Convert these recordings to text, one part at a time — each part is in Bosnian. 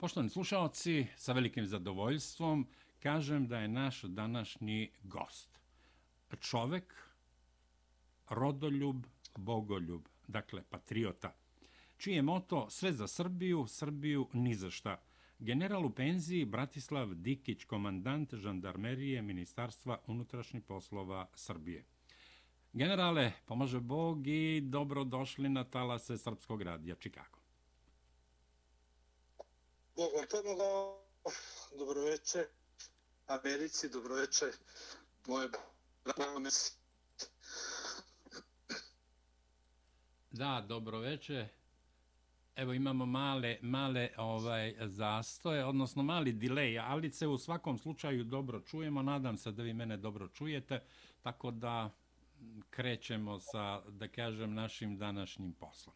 Poštovani slušalci, sa velikim zadovoljstvom kažem da je naš današnji gost. Čovek, rodoljub, bogoljub, dakle patriota, čiji je moto sve za Srbiju, Srbiju ni za šta. General u penziji Bratislav Dikić, komandant žandarmerije Ministarstva unutrašnjih poslova Srbije. Generale, pomaže Bog i dobrodošli na talase Srpskog radija Čikago. Bog vam pomogao, dobroveče Americi, dobroveče moje brame. Da, dobroveče. Evo imamo male, male ovaj zastoje, odnosno mali delay, ali se u svakom slučaju dobro čujemo. Nadam se da vi mene dobro čujete, tako da krećemo sa, da kažem, našim današnjim poslom.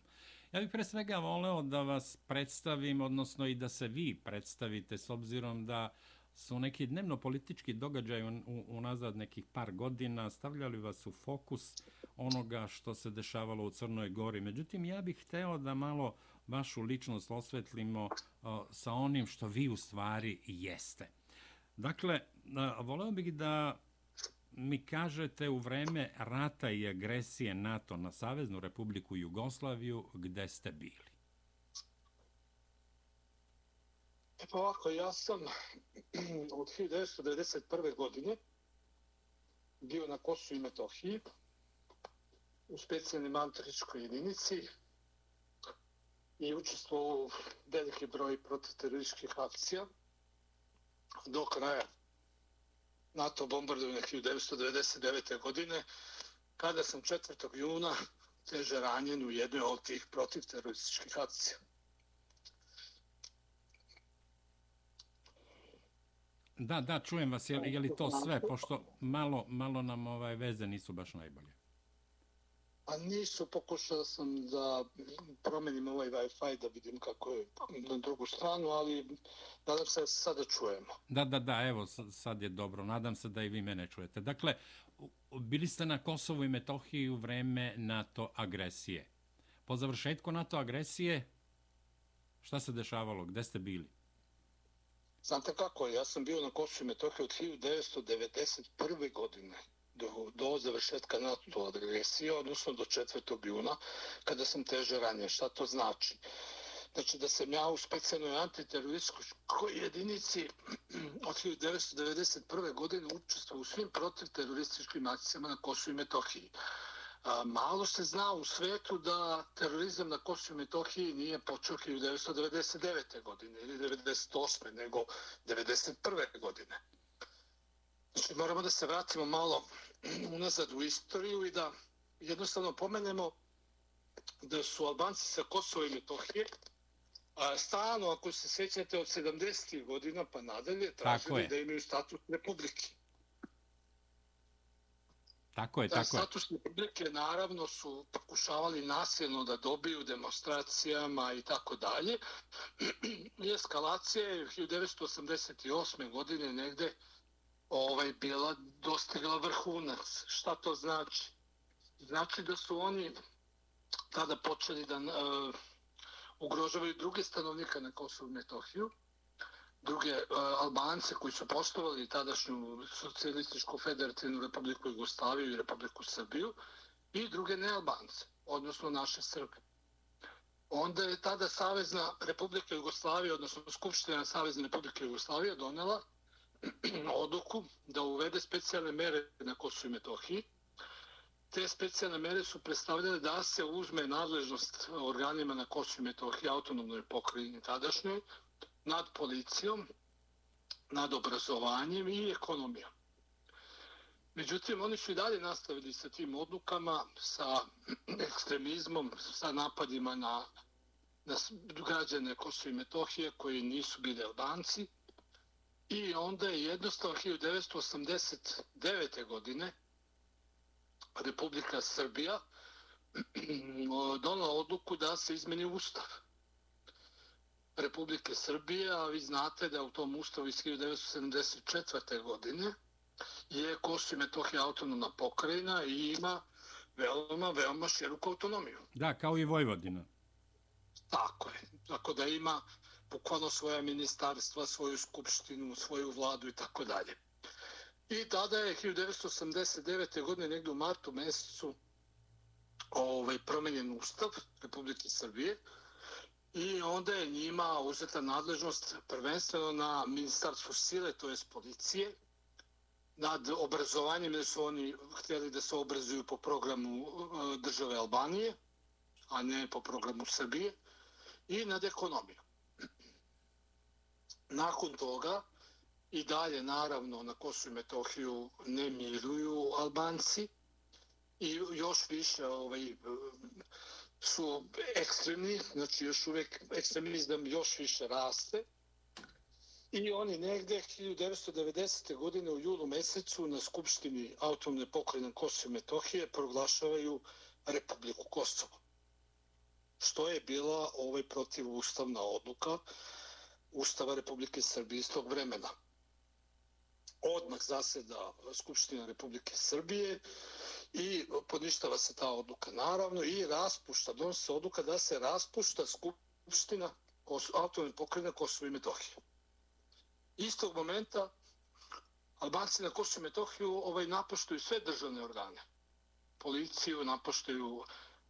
Ja bih pre svega voleo da vas predstavim, odnosno i da se vi predstavite, s obzirom da su neki dnevno politički događaj unazad nekih par godina stavljali vas u fokus onoga što se dešavalo u Crnoj Gori. Međutim, ja bih hteo da malo vašu ličnost osvetlimo sa onim što vi u stvari jeste. Dakle, voleo bih da mi kažete u vreme rata i agresije NATO na Saveznu republiku Jugoslaviju, gde ste bili? E pa ovako, ja sam od 1991. godine bio na Kosu i Metohiji u specijalnim antričkoj jedinici i učestvovao u veliki broj protiterorističkih akcija do kraja NATO bombardovanja 1999. godine, kada sam 4. juna teže ranjen u jednoj od tih protivterorističkih akcija. Da, da, čujem vas. Je, je li to sve? Pošto malo, malo nam ovaj veze nisu baš najbolje. A nisu, pokušao sam da promenim ovaj Wi-Fi da vidim kako je na drugu stranu, ali nadam se da se sada čujemo. Da, da, da, evo, sad je dobro. Nadam se da i vi mene čujete. Dakle, bili ste na Kosovu i Metohiji u vreme NATO agresije. Po završetku NATO agresije, šta se dešavalo? Gde ste bili? Znate kako, ja sam bio na Kosovu i Metohiji od 1991. godine do, do završetka NATO agresije, odnosno do 4. juna, kada sam teže ranjen. Šta to znači? Znači da sam ja u specijalnoj antiterorističkoj jedinici od 1991. godine učestvao u svim protivterorističkim akcijama na Kosovu i Metohiji. A, malo se zna u svetu da terorizam na Kosovu i Metohiji nije počeo 1999. godine ili 1998. nego 1991. godine. Znači, moramo da se vratimo malo unazad u istoriju i da jednostavno pomenemo da su Albanci sa Kosova i Metohije a stano, ako se sećate od 70. godina pa nadalje, tražili da imaju status republike. Tako je, tako je. Status republike naravno su pokušavali nasilno da dobiju demonstracijama i tako dalje. I eskalacija je 1988. godine negde ovaj bila dostigla vrhunac. Šta to znači? Znači da su oni tada počeli da uh, ugrožavaju druge stanovnike na Kosovu i Metohiju, druge uh, Albance koji su poštovali tadašnju socijalističku federativnu republiku Jugoslaviju i republiku Srbiju i druge nealbance, odnosno naše Srbe. Onda je tada Savezna republika Jugoslavije, odnosno Skupština Savezne republike Jugoslavije donela odluku da uvede specijalne mere na Kosovo i Metohiji. Te specijalne mere su predstavljene da se uzme nadležnost organima na Kosovo i Metohiji, autonomnoj pokrajini tadašnjoj, nad policijom, nad obrazovanjem i ekonomijom. Međutim, oni su i dalje nastavili sa tim odlukama, sa ekstremizmom, sa napadima na, na građane Kosova i Metohije koji nisu bili Albanci, I onda je jednostavno 1989. godine Republika Srbija donala odluku da se izmeni ustav. Republike Srbije, a vi znate da u tom ustavu iz 1974. godine je Kosovo i Metohija autonomna pokrajina i ima veoma, veoma široku autonomiju. Da, kao i Vojvodina. Tako je. Tako da ima bukvalno svoja ministarstva, svoju skupštinu, svoju vladu i tako dalje. I tada je 1989. godine, negdje u martu mesecu, ovaj, promenjen ustav Republike Srbije i onda je njima uzeta nadležnost prvenstveno na ministarstvu sile, to je policije, nad obrazovanjem, jer su oni htjeli da se obrazuju po programu e, države Albanije, a ne po programu Srbije, i nad ekonomijom. Nakon toga, i dalje, naravno, na Kosovo i Metohiju ne miruju Albanci, i još više ovaj, su ekstremni, znači još uvijek ekstremizam još više raste. I oni negde 1990. godine u julu mesecu na Skupštini autonomne pokrajine Kosovo i Metohije proglašavaju Republiku Kosovo. Što je bila ovaj protivustavna odluka Ustava Republike Srbije iz tog vremena. Odmah zaseda Skupština Republike Srbije i poništava se ta odluka naravno i raspušta, donosi se odluka da se raspušta Skupština autonomne pokrene Kosovo i Metohije istog momenta Albanci na Kosovo i Metohiju ovaj, napoštuju sve državne organe. Policiju napoštuju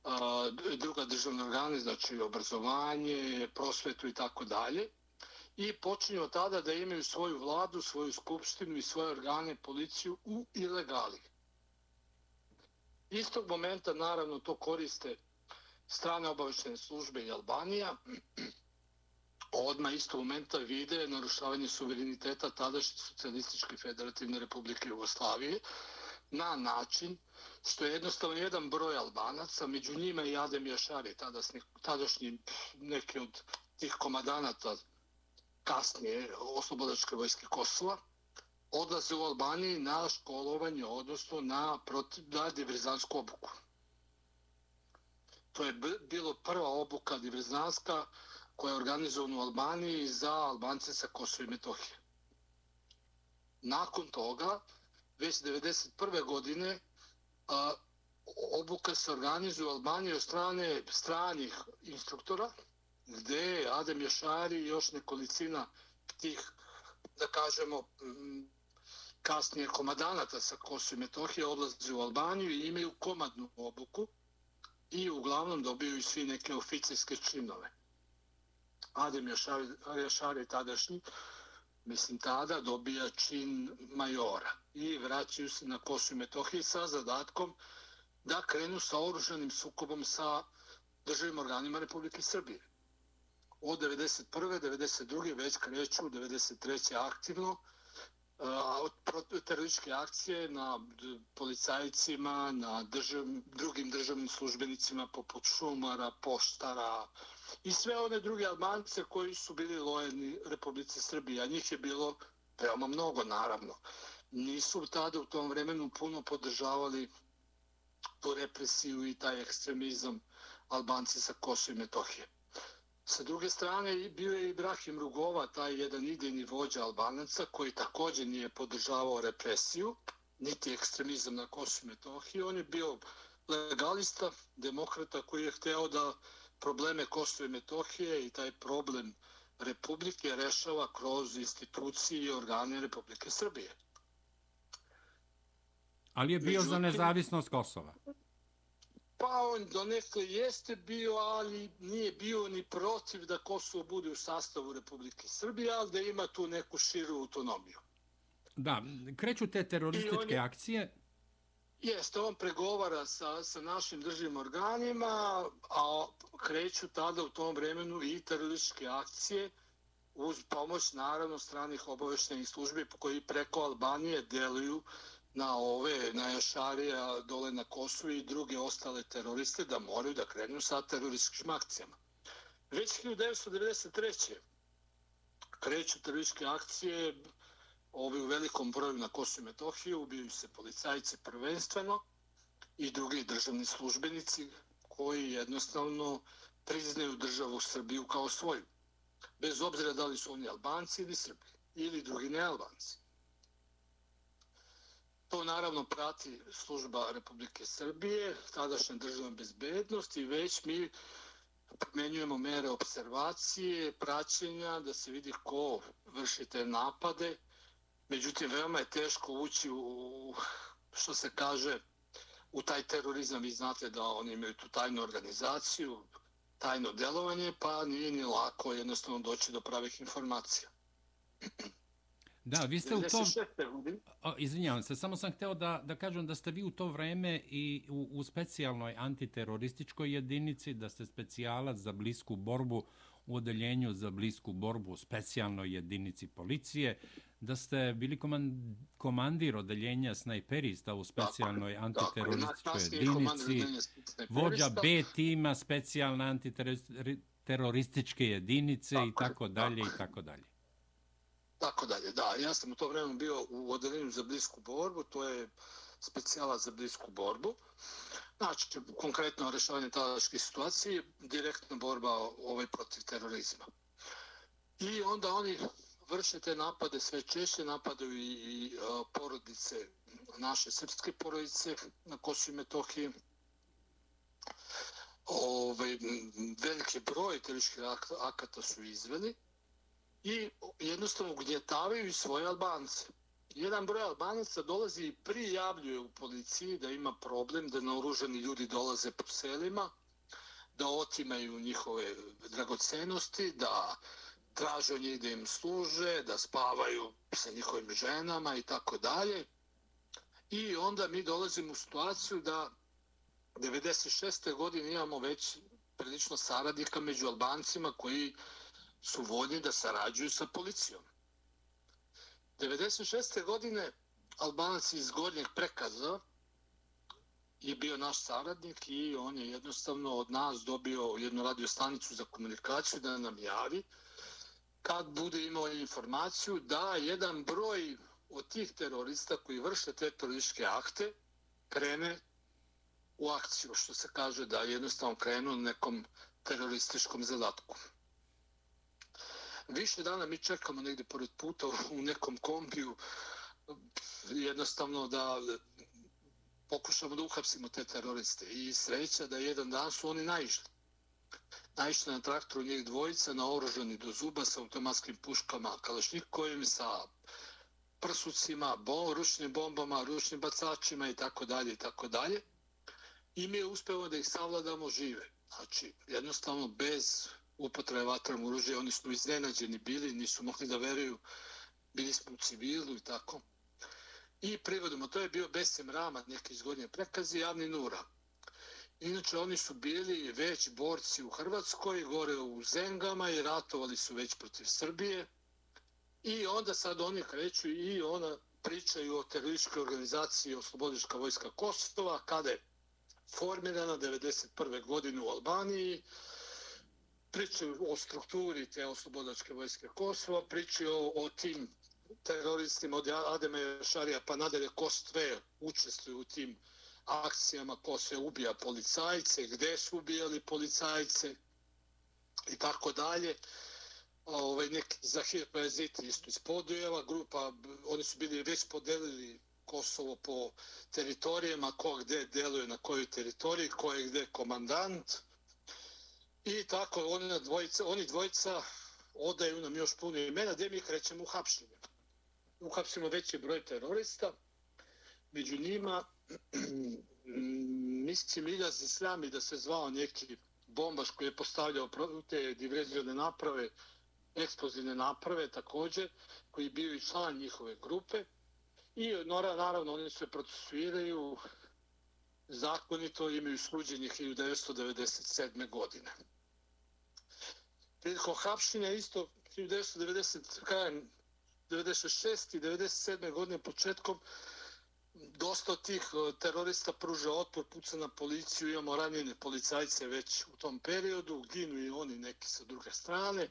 a, druga državne organe, znači obrazovanje, prosvetu i tako dalje. I počinju od tada da imaju svoju vladu, svoju skupštinu i svoje organe, policiju u ilegali. Istog momenta, naravno, to koriste strane obaveštene službe i Albanija, odma istog momenta vide narušavanje suvereniteta tadašnje socijalističke federativne republike Jugoslavije na način što je jednostavno jedan broj Albanaca, među njima i Adem Jašari, tadašnji, tadašnji neki od tih komadanata kasnije oslobodačke vojske Kosova, odlaze u Albaniji na školovanje, odnosno na, protiv, na diverzansku obuku. To je bilo prva obuka diverzanska, koja je organizovana u Albaniji za Albance sa Kosova i Metohije. Nakon toga, već 1991. godine, a, obuka se organizuje u Albaniji od strane stranih instruktora, gde Adem Jašari i još nekolicina tih, da kažemo, kasnije komadanata sa Kosovo i Metohije odlaze u Albaniju i imaju komadnu obuku i uglavnom dobiju i svi neke oficijske činove. Adem Jašari tadašnji, mislim tada, dobija čin majora i vraćaju se na Kosovo i Metohije sa zadatkom da krenu sa oruženim sukobom sa državnim organima Republike Srbije. Od 1991. 1992. već kreću, 1993. aktivno, terorističke akcije na policajcima, na držav, drugim državnim službenicima poput šumara, poštara, i sve one druge Albance koji su bili lojeni Republice Srbije, a njih je bilo veoma mnogo, naravno. Nisu tada u tom vremenu puno podržavali tu represiju i taj ekstremizam Albanci sa Kosova i Metohije. Sa druge strane, bio je Ibrahim Rugova, taj jedan idejni vođa Albanaca, koji također nije podržavao represiju, niti ekstremizam na Kosovo i Metohiji. On je bio legalista, demokrata koji je hteo da probleme Kosova i Metohije i taj problem Republike rešava kroz institucije i organe Republike Srbije. Ali je bio Međutim, za nezavisnost Kosova? Pa on do nekle jeste bio, ali nije bio ni protiv da Kosovo bude u sastavu Republike Srbije, ali da ima tu neku širu autonomiju. Da, kreću te terorističke je, akcije, Jeste, on pregovara sa, sa našim državnim organima, a kreću tada u tom vremenu i terorističke akcije uz pomoć naravno stranih obaveštenih službi koji preko Albanije deluju na ove, na Jašarija dole na Kosovo i druge ostale teroriste da moraju da krenu sa terorističkim akcijama. Već 1993. kreću terorističke akcije ovi u velikom broju na Kosovo i Metohiju, ubijaju se policajci prvenstveno i drugi državni službenici koji jednostavno priznaju državu Srbiju kao svoju. Bez obzira da li su oni Albanci ili Srbi ili drugi nealbanci. To naravno prati služba Republike Srbije, tadašnje državna bezbednost i već mi primenjujemo mere observacije, praćenja, da se vidi ko vrši te napade. Međutim, veoma je teško ući u, što se kaže, u taj terorizam. Vi znate da oni imaju tu tajnu organizaciju, tajno delovanje, pa nije ni lako jednostavno doći do pravih informacija. Da, vi ste u to... Izvinjavam se, samo sam hteo da, da kažem da ste vi u to vreme i u, u specijalnoj antiterorističkoj jedinici, da ste specijalac za blisku borbu u odeljenju za blisku borbu u specijalnoj jedinici policije, da ste bili komand, komandir odeljenja snajperista u specijalnoj antiterorističkoj jedinici, vođa B tima specijalne antiterorističke jedinice i tako dalje i tako dalje. Tako dalje, da. Ja sam u to vremenu bio u odeljenju za blisku borbu, to je specijala za blisku borbu. Znači, konkretno rešavanje tadaške situacije, direktna borba ovaj protiv terorizma. I onda oni vrše te napade, sve češće napadaju i, i a, porodice, naše srpske porodice na Kosovo i Metohiji. Ovaj, Ove, veliki broj terorističkih akata su izveli i jednostavno ugnjetavaju svoje Albance. Jedan broj Albanaca dolazi i prijavljuje u policiji da ima problem, da naoruženi ljudi dolaze po selima, da otimaju njihove dragocenosti, da traže od njih da im služe, da spavaju sa njihovim ženama i tako dalje. I onda mi dolazimo u situaciju da 96. godine imamo već prilično saradnika među Albancima koji su voljni da sarađuju sa policijom. 96. godine Albanac iz Gornjeg prekaza je bio naš saradnik i on je jednostavno od nas dobio jednu radio stanicu za komunikaciju da nam javi kad bude imao informaciju da jedan broj od tih terorista koji vrše te terorističke akte krene u akciju, što se kaže da jednostavno krenu nekom terorističkom zadatku. Više dana mi čekamo negdje pored puta u nekom kombiju jednostavno da pokušamo da uhapsimo te teroriste. I sreća da jedan dan su oni naišli. Naišli na traktoru njih dvojica, naoružani do zuba sa automatskim puškama, kalašnikovim, sa prsucima, bom, ručnim bombama, ručnim bacačima i tako dalje i tako dalje. I mi je uspeo da ih savladamo žive. Znači, jednostavno bez upotrebe vatrom oružja, oni su iznenađeni bili, nisu mogli da veruju, bili smo u civilu i tako. I privodimo, to je bio Besem Rama, neki izgodnje prekazi, javni Nura. Inače, oni su bili već borci u Hrvatskoj, gore u Zengama i ratovali su već protiv Srbije. I onda sad oni kreću i ona pričaju o terorističkoj organizaciji Oslobodička vojska Kosova, kada je formirana 1991. godine u Albaniji, pričaju o strukturi te oslobodačke vojske Kosova, pričaju o, o tim teroristima od Adema Šarija pa nadalje ko sve učestvuju u tim akcijama, ko se ubija policajce, gde su ubijali policajce i tako dalje. Ovaj, neki Zahir Pajaziti isto iz Podujeva, grupa, oni su bili već podelili Kosovo po teritorijama, ko gde deluje na kojoj teritoriji, ko je gde komandant. I tako, oni, dvojica, oni dvojica odaju nam još puno imena, gdje mi krećemo u hapšenje. Uhapsimo veći broj terorista, među njima mislim Iljaz Islami da se zvao neki bombaš koji je postavljao te diverzijone naprave, eksplozivne naprave također, koji bio i član njihove grupe. I naravno oni se procesuiraju zakonito imaju suđenje 1997. godine prilikom hapšenja isto 1990, krajem 96. i 97. godine početkom dosta tih e, terorista pruža otpor, puca na policiju, imamo ranjene policajce već u tom periodu, ginu i oni neki sa druge strane.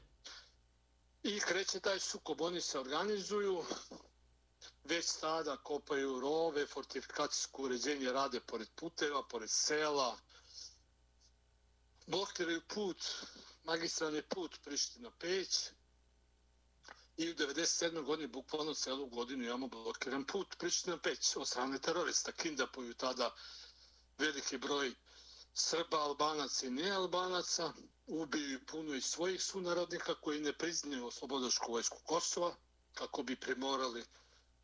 I kreće taj sukob, oni se organizuju, već tada kopaju rove, fortifikacijsko uređenje rade pored puteva, pored sela, blokiraju put magistralni put Priština Peć i u 97. godini, bukvalno celu godinu, imamo blokiran put Priština Peć od strane terorista. Kindapuju tada veliki broj Srba, Albanaca i nealbanaca ubiju puno i svojih sunarodnika koji ne priznaju oslobodačku vojsku Kosova, kako bi primorali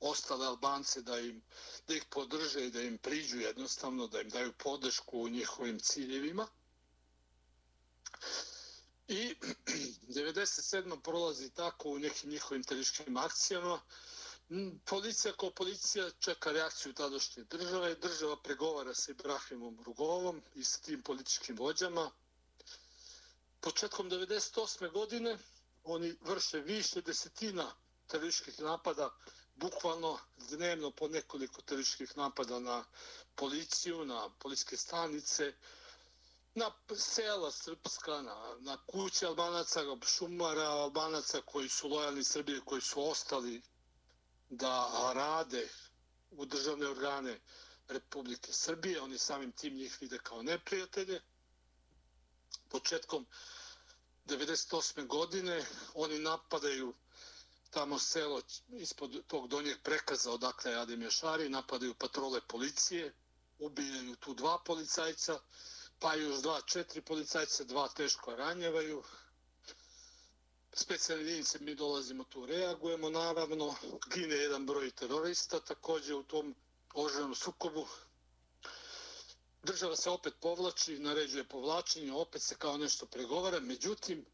ostale Albance da im da ih podrže i da im priđu jednostavno, da im daju podršku u njihovim ciljevima. I 97. prolazi tako u nekim njihovim teriškim akcijama. Mm, policija kao policija čeka reakciju tadašnje države. Država pregovara sa Ibrahimom Rugovom i sa tim političkim vođama. Početkom 98. godine oni vrše više desetina terorističkih napada, bukvalno dnevno po nekoliko terorističkih napada na policiju, na policijske stanice, na sela srpska, na, na kuće albanaca, šumara albanaca koji su lojalni Srbije, koji su ostali da rade u državne organe Republike Srbije. Oni samim tim njih vide kao neprijatelje. Početkom 98. godine oni napadaju tamo selo ispod tog donjeg prekaza odakle je Adem Jašari, napadaju patrole policije, ubijaju tu dva policajca, pa još dva, četiri policajca, dva teško ranjevaju. Specijalne jedinice mi dolazimo tu, reagujemo naravno, gine jedan broj terorista također u tom oženom sukobu. Država se opet povlači, naređuje povlačenje, opet se kao nešto pregovara, međutim,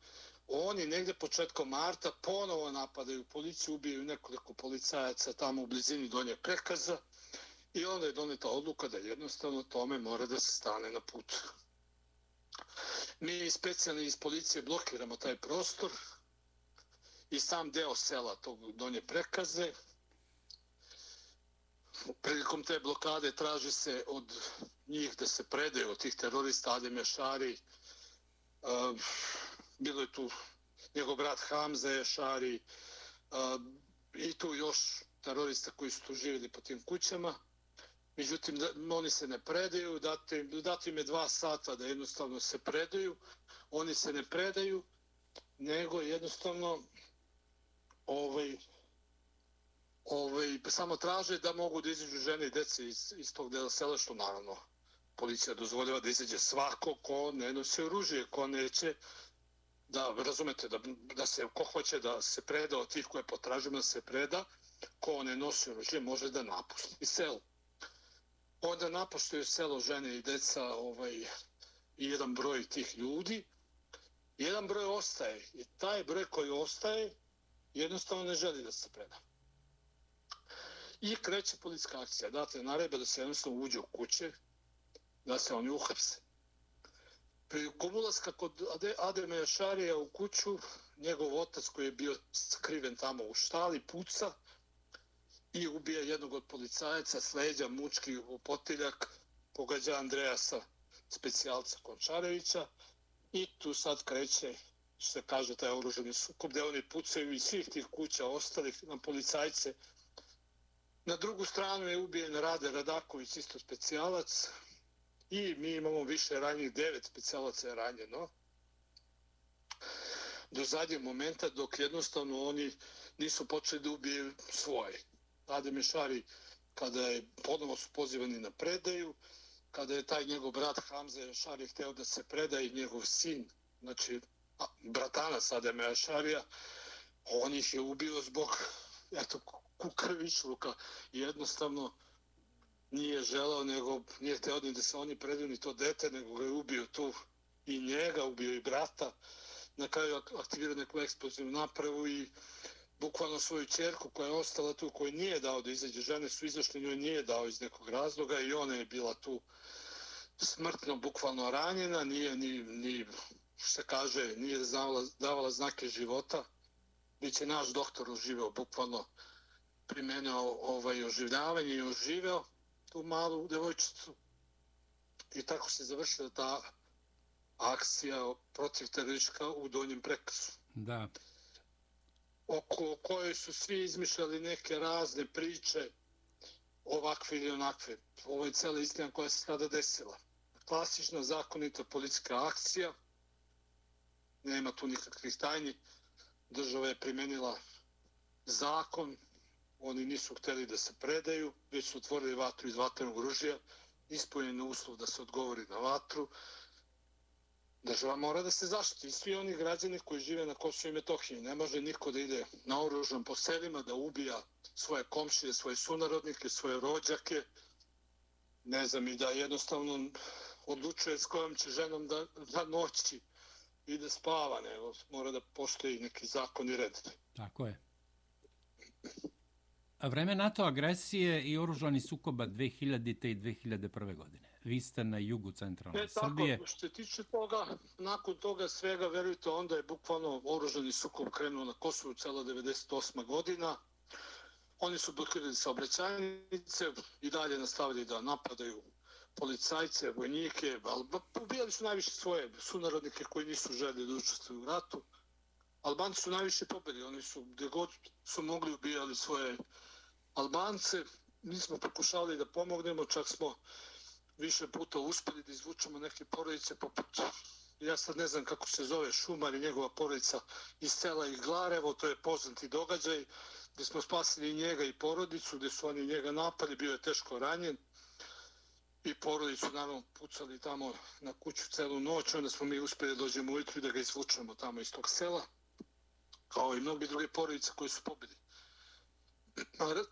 oni negde početkom marta ponovo napadaju policiju, ubijaju nekoliko policajaca tamo u blizini donje prekaza i onda je doneta odluka da jednostavno tome mora da se stane na put. Mi specijalni iz policije blokiramo taj prostor i sam deo sela tog donje prekaze. Prilikom te blokade traži se od njih da se predaju od tih terorista Adem Ješari. Ehm, bilo je tu njegov brat Hamza Ješari ehm, i tu još terorista koji su tu živjeli po tim kućama. Međutim, da, oni se ne predaju, dati, dati im je dva sata da jednostavno se predaju. Oni se ne predaju, nego jednostavno ovaj, ovaj, samo traže da mogu da izađu žene i dece iz, iz tog dela sela, što naravno policija dozvoljava da izađe svako ko ne nosi oružje, ko neće da razumete da, da se ko hoće da se preda od tih koje potražimo da se preda, ko ne nosi oružje može da napusti selo. Onda napuštaju selo žene i deca ovaj, i jedan broj tih ljudi. Jedan broj ostaje i taj broj koji ostaje jednostavno ne želi da se preda. I kreće policijska akcija. Date narebe da se jednostavno uđe u kuće, da se oni uhapse. Prilikom ulaska kod Ademe Jašarija u kuću, njegov otac koji je bio skriven tamo u štali, puca i ubija jednog od policajaca sleđa mučki u potiljak, pogađa Andreasa, specijalca Končarevića i tu sad kreće što se kaže taj oruženi sukob, gde oni pucaju iz svih tih kuća ostalih na policajce. Na drugu stranu je ubijen Rade Radaković, isto specijalac, i mi imamo više ranjih, devet specijalaca je ranjeno do zadnjeg momenta dok jednostavno oni nisu počeli da ubijaju svoje. Ade Mešari, kada je ponovo su pozivani na predaju, kada je taj njegov brat Hamza Šari hteo da se preda i njegov sin, znači bratana Sade Mešarija, on ih je ubio zbog eto, kukrvičluka i jednostavno nije želao, nego nije htio da se oni predaju ni to dete, nego ga je ubio tu i njega, ubio i brata. Na kraju aktivirao neku eksplozivnu napravu i bukvalno svoju čerku koja je ostala tu, koju nije dao da izađe žene, su izašle, njoj nije dao iz nekog razloga i ona je bila tu smrtno, bukvalno ranjena, nije ni, ni što se kaže, nije davala, davala znake života. Biće naš doktor oživeo, bukvalno primenio ovaj oživljavanje i oživeo tu malu devojčicu. I tako se završila ta akcija protiv teroriška u donjem prekrasu. Da. Oko koje su svi izmišljali neke razne priče ovakve ili onakve. Ovo je cela istina koja se tada desila. Klasična zakonita policijska akcija. Nema tu nikakvih tajni. Država je primenila zakon oni nisu hteli da se predaju, već su otvorili vatru iz vatrenog oružja, ispunjen uslov da se odgovori na vatru Država mora da se zaštiti. Svi oni građani koji žive na Kosovo i Metohiji. Ne može niko da ide na oružan po selima, da ubija svoje komšije, svoje sunarodnike, svoje rođake. Ne znam, i da jednostavno odlučuje s kojom će ženom da, da noći i da spava, nego mora da postoji neki zakon i red. Tako je. A vreme NATO agresije i oružani sukoba 2000. i 2001. godine. Vi ste na jugu centralne e, Srbije. Tako, što se tiče toga, nakon toga svega, verujte, onda je bukvalno oružani sukob krenuo na Kosovu cela 98. godina. Oni su blokirali saobraćajnice i dalje nastavili da napadaju policajce, vojnike, ali ubijali su najviše svoje sunarodnike koji nisu želi da učestvuju u ratu. Albanci su najviše pobjeli, oni su gdje god su mogli ubijali svoje Albance. Mi smo pokušali da pomognemo, čak smo više puta uspjeli da izvučemo neke porodice poput ja sad ne znam kako se zove Šumar i njegova porodica iz sela Iglarevo, to je poznati događaj gdje smo spasili njega i porodicu, gdje su oni njega napali, bio je teško ranjen i porodicu naravno pucali tamo na kuću celu noć, onda smo mi uspjeli da dođemo ujutru i da ga izvučemo tamo iz tog sela, kao i mnogi druge porodice koji su pobili.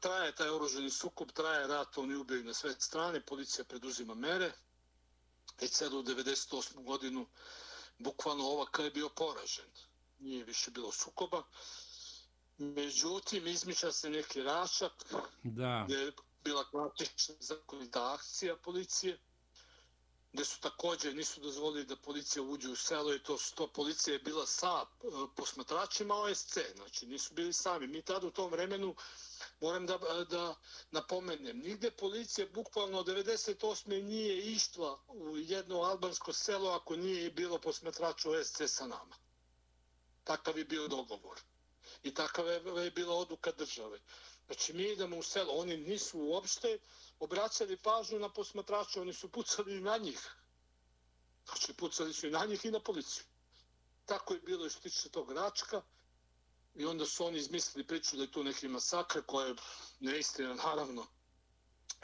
Traje taj oruženi sukup, traje rat, oni ubijaju na sve strane, policija preduzima mere i celu 98. godinu bukvalno kada je bio poražen. Nije više bilo sukoba. Međutim, izmišlja se neki račak da. gdje bila klasična zakonita akcija policije, gde su također nisu dozvolili da policija uđe u selo i to to policija je bila sa e, posmatračima OSC, znači nisu bili sami. Mi tada u tom vremenu, moram da, da napomenem, nigde policija bukvalno od 98. nije išla u jedno albansko selo ako nije bilo posmatrača SC sa nama. Takav je bio dogovor. I takav je, je bila odluka države. Znači mi idemo u selo, oni nisu uopšte obraćali pažnju na posmatrače, oni su pucali na njih. Znači pucali su i na njih i na policiju. Tako je bilo što tiče tog račka i onda su oni izmislili priču da je tu neki masakre koje je neistina naravno.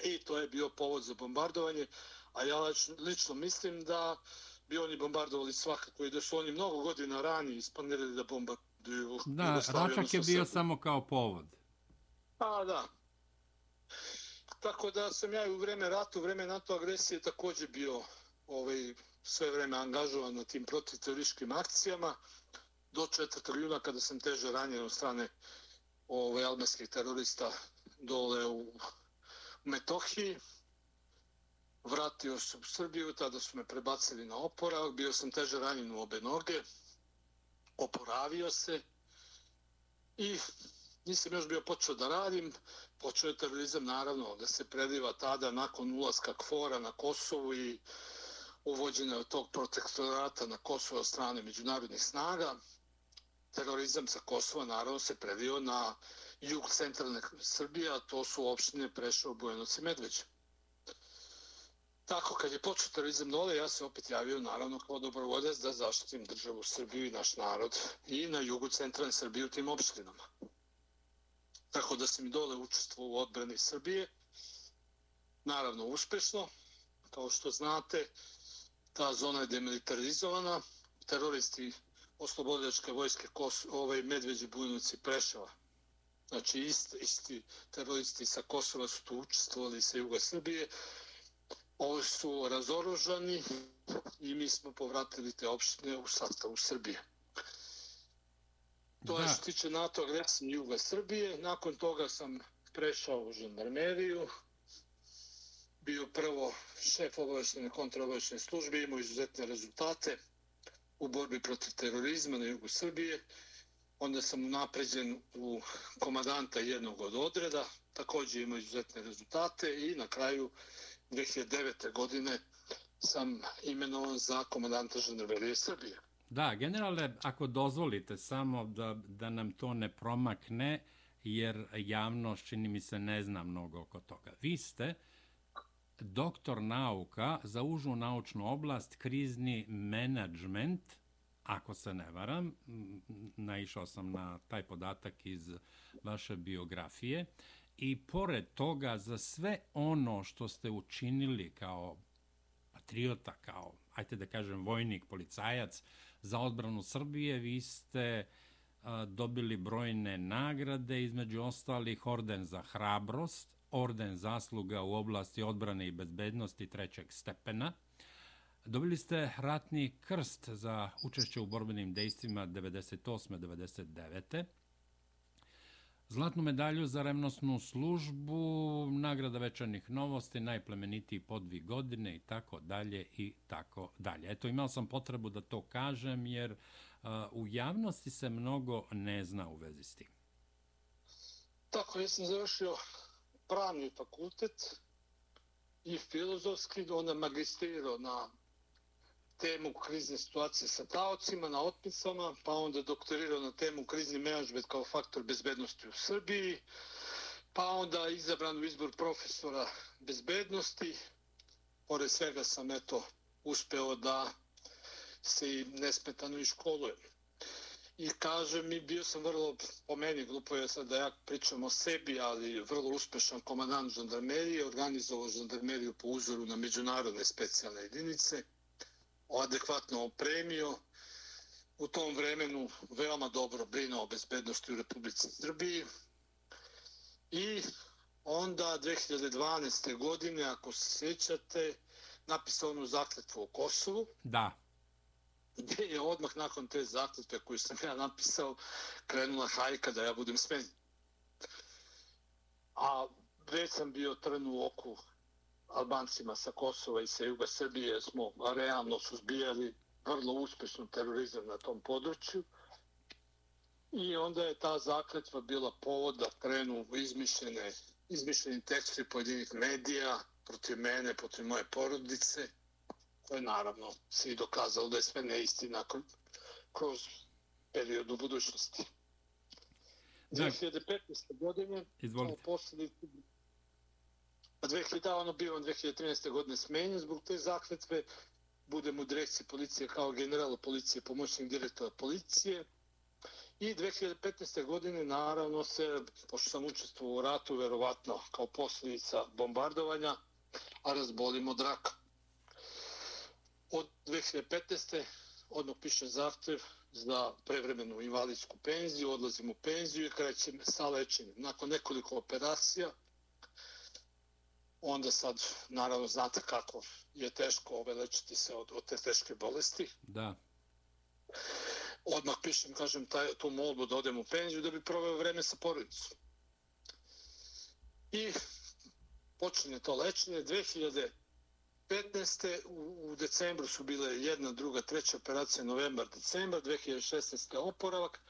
I to je bio povod za bombardovanje, a ja lično mislim da bi oni bombardovali svakako i da su oni mnogo godina ranije isplanirali da bombarduju. Da, račak je bio samo kao povod. Pa da. Tako da sam ja i u vreme rata, u vreme NATO agresije također bio ovaj, sve vreme angažovan na tim protiterorističkim akcijama. Do 4. juna kada sam teže ranjen od strane ove, albanskih terorista dole u, Metohiji. Vratio sam u Srbiju, tada su me prebacili na oporavak, bio sam teže ranjen u obe noge, oporavio se i nisam još bio počeo da radim, počeo je terorizam naravno da se prediva tada nakon ulaska KFOR-a na Kosovu i uvođenja tog protektorata na Kosovo od strane međunarodnih snaga. Terorizam sa Kosova naravno se predio na jug centralne Srbije, a to su opštine Prešao, Bujanoc i Medveđa. Tako, kad je počeo terorizam dole, ja se opet javio naravno kao dobrovoljac da zaštitim državu Srbiju i naš narod i na jugu centralne Srbije u tim opštinama tako da sam i dole učestvovao u odbrani Srbije. Naravno, uspešno. Kao što znate, ta zona je demilitarizovana. Teroristi oslobodilačke vojske Kos ovaj Medveđe Bujnoci Prešava. Znači, isti, isti teroristi sa Kosova su tu učestvovali sa Juga Srbije. Ovi su razoružani i mi smo povratili te opštine u sastavu Srbije. To da. je što tiče NATO agresije Juga Srbije. Nakon toga sam prešao u žandarmeriju. Bio prvo šef obaveštene kontraobaveštene službe, imao izuzetne rezultate u borbi protiv terorizma na jugu Srbije. Onda sam napređen u komadanta jednog od odreda, također ima izuzetne rezultate i na kraju 2009. godine sam imenovan za komadanta žandarmerije Srbije. Da, generale, ako dozvolite samo da, da nam to ne promakne, jer javnost čini mi se ne zna mnogo oko toga. Vi ste doktor nauka za užu naučnu oblast, krizni menadžment, ako se ne varam, mm, naišao sam na taj podatak iz vaše biografije, i pored toga za sve ono što ste učinili kao patriota, kao ajte da kažem, vojnik, policajac za odbranu Srbije. Vi ste dobili brojne nagrade, između ostalih orden za hrabrost, orden zasluga u oblasti odbrane i bezbednosti trećeg stepena. Dobili ste ratni krst za učešće u borbenim dejstvima 98-99. Zlatnu medalju za remnosnu službu, nagrada večernih novosti, najplemenitiji podvi godine i tako dalje i tako dalje. Eto, imao sam potrebu da to kažem jer uh, u javnosti se mnogo ne zna u vezi s tim. Tako, ja sam završio pravni fakultet i filozofski, onda magistrirao na temu krizne situacije sa taocima na otpisama, pa onda doktorirao na temu krizni menadžment kao faktor bezbednosti u Srbiji, pa onda izabran u izbor profesora bezbednosti. Pored svega sam eto uspeo da se i i školujem. I kaže mi, bio sam vrlo, po meni, glupo je sad da ja pričam o sebi, ali vrlo uspešan komandant žandarmerije, organizovao žandarmeriju po uzoru na međunarodne specijalne jedinice adekvatno opremio. U tom vremenu veoma dobro brinuo o bezbednosti u Republici Srbiji. I onda 2012. godine, ako se sjećate, napisao onu zakletvu o Kosovu. Da. Gdje je odmah nakon te zakletve koju sam ja napisao krenula hajka da ja budem smenjen. A već sam bio trn u oku Albancima sa Kosova i sa Juga Srbije smo realno suzbijali vrlo uspešno terorizam na tom području. I onda je ta zakletva bila povod da krenu izmišljene, izmišljeni tekstovi pojedinih medija protiv mene, protiv moje porodice, koje naravno se i dokazalo da je sve neistina kroz period u budućnosti. 2015. godine, Izvolite. posljedice 2000, pa ono bio on 2013. godine smenjen zbog te zakletve. Budem u direkciji policije kao general policije, pomoćnik direktora policije. I 2015. godine, naravno, se, pošto sam učestvovao u ratu, verovatno kao posljedica bombardovanja, a razbolim od raka. Od 2015. odmah piše zahtev za prevremenu invalidsku penziju, odlazim u penziju i krećem sa lečenjem. Nakon nekoliko operacija, onda sad, naravno, znate kako je teško ove lečiti se od, od te teške bolesti. Da. Odmah pišem, kažem, taj, tu molbu da odem u penziju da bi proveo vreme sa porodicom. I počinje to lečenje. 2015. U, u decembru su bile jedna, druga, treća operacija, novembar, decembar, 2016. oporavak.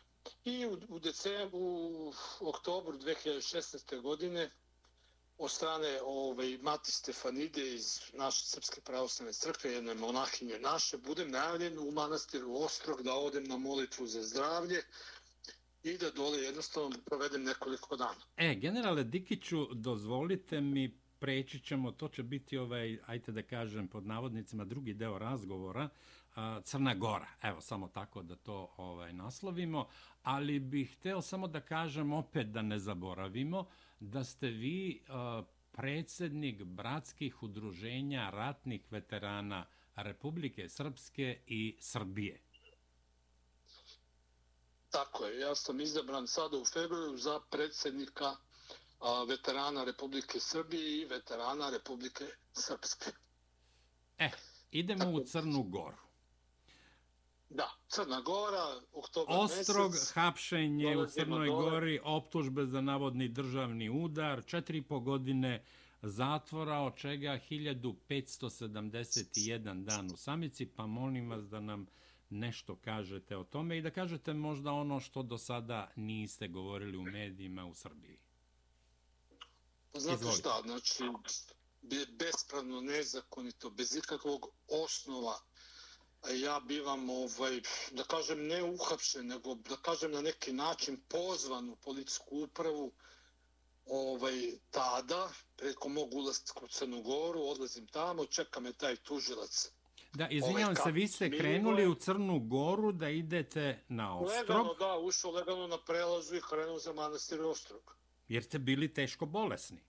I u, u decembru, u oktobru 2016. godine od strane ovaj, Mati Stefanide iz naše Srpske pravoslavne crkve, jedne monahinje naše, budem najavljen u manastiru Ostrog da odem na molitvu za zdravlje i da dole jednostavno provedem nekoliko dana. E, generale Dikiću, dozvolite mi, preći ćemo, to će biti ovaj, ajte da kažem, pod navodnicima, drugi deo razgovora, Crna Gora. Evo, samo tako da to ovaj naslovimo. Ali bih hteo samo da kažem, opet da ne zaboravimo, da ste vi uh, predsjednik bratskih udruženja ratnih veterana Republike Srpske i Srbije. Tako je, ja sam izabran sada u februaru za predsjednika veterana Republike Srbije i veterana Republike Srpske. E, idemo Tako. u Crnu Goru. Da, Crna Gora, oktober Ostrog, mesec. hapšenje u Crnoj. Gori, optužbe za navodni državni udar, četiri po godine zatvora, od čega 1571 dan u samici, pa molim vas da nam nešto kažete o tome i da kažete možda ono što do sada niste govorili u medijima u Srbiji. Znate Izvolite. šta, znači, bespravno, nezakonito, bez ikakvog osnova, ja bivam, ovaj, da kažem, ne uhapšen, nego da kažem na neki način pozvan u policijsku upravu ovaj, tada, preko mog ulazka u Crnu Goru, odlazim tamo, čeka me taj tužilac. Da, izvinjavam ovaj, se, vi ste krenuli u Crnu Goru da idete na Ostrog. Legalno, da, ušao legalno na prelazu i krenuo za manastir Ostrog. Jer ste bili teško bolesni.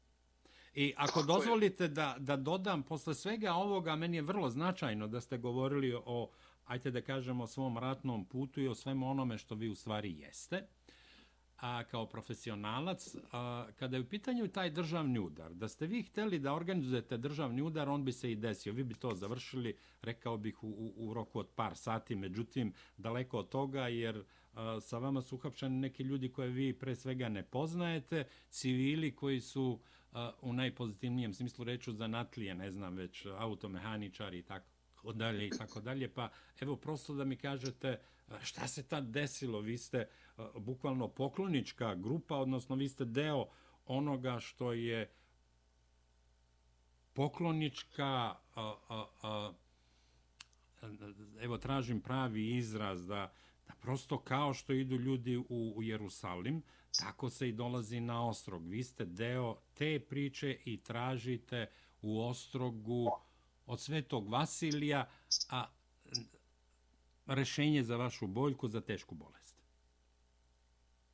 I ako Tako dozvolite da, da dodam, posle svega ovoga, meni je vrlo značajno da ste govorili o, ajte da kažemo, svom ratnom putu i o svemu onome što vi u stvari jeste a, kao profesionalac, a, kada je u pitanju taj državni udar, da ste vi hteli da organizujete državni udar, on bi se i desio. Vi bi to završili, rekao bih, u, u, u roku od par sati, međutim, daleko od toga, jer sa vama su uhapšeni neki ljudi koje vi pre svega ne poznajete, civili koji su u najpozitivnijem smislu reču zanatlije, ne znam, već automehaničari i tako dalje i tako dalje. Pa evo, prosto da mi kažete šta se tad desilo, vi ste bukvalno poklonička grupa, odnosno vi ste deo onoga što je poklonička, a, a, evo tražim pravi izraz, da prosto kao što idu ljudi u, u Jerusalim, tako se i dolazi na ostrog. Vi ste deo te priče i tražite u ostrogu od svetog Vasilija a rešenje za vašu boljku, za tešku bolest.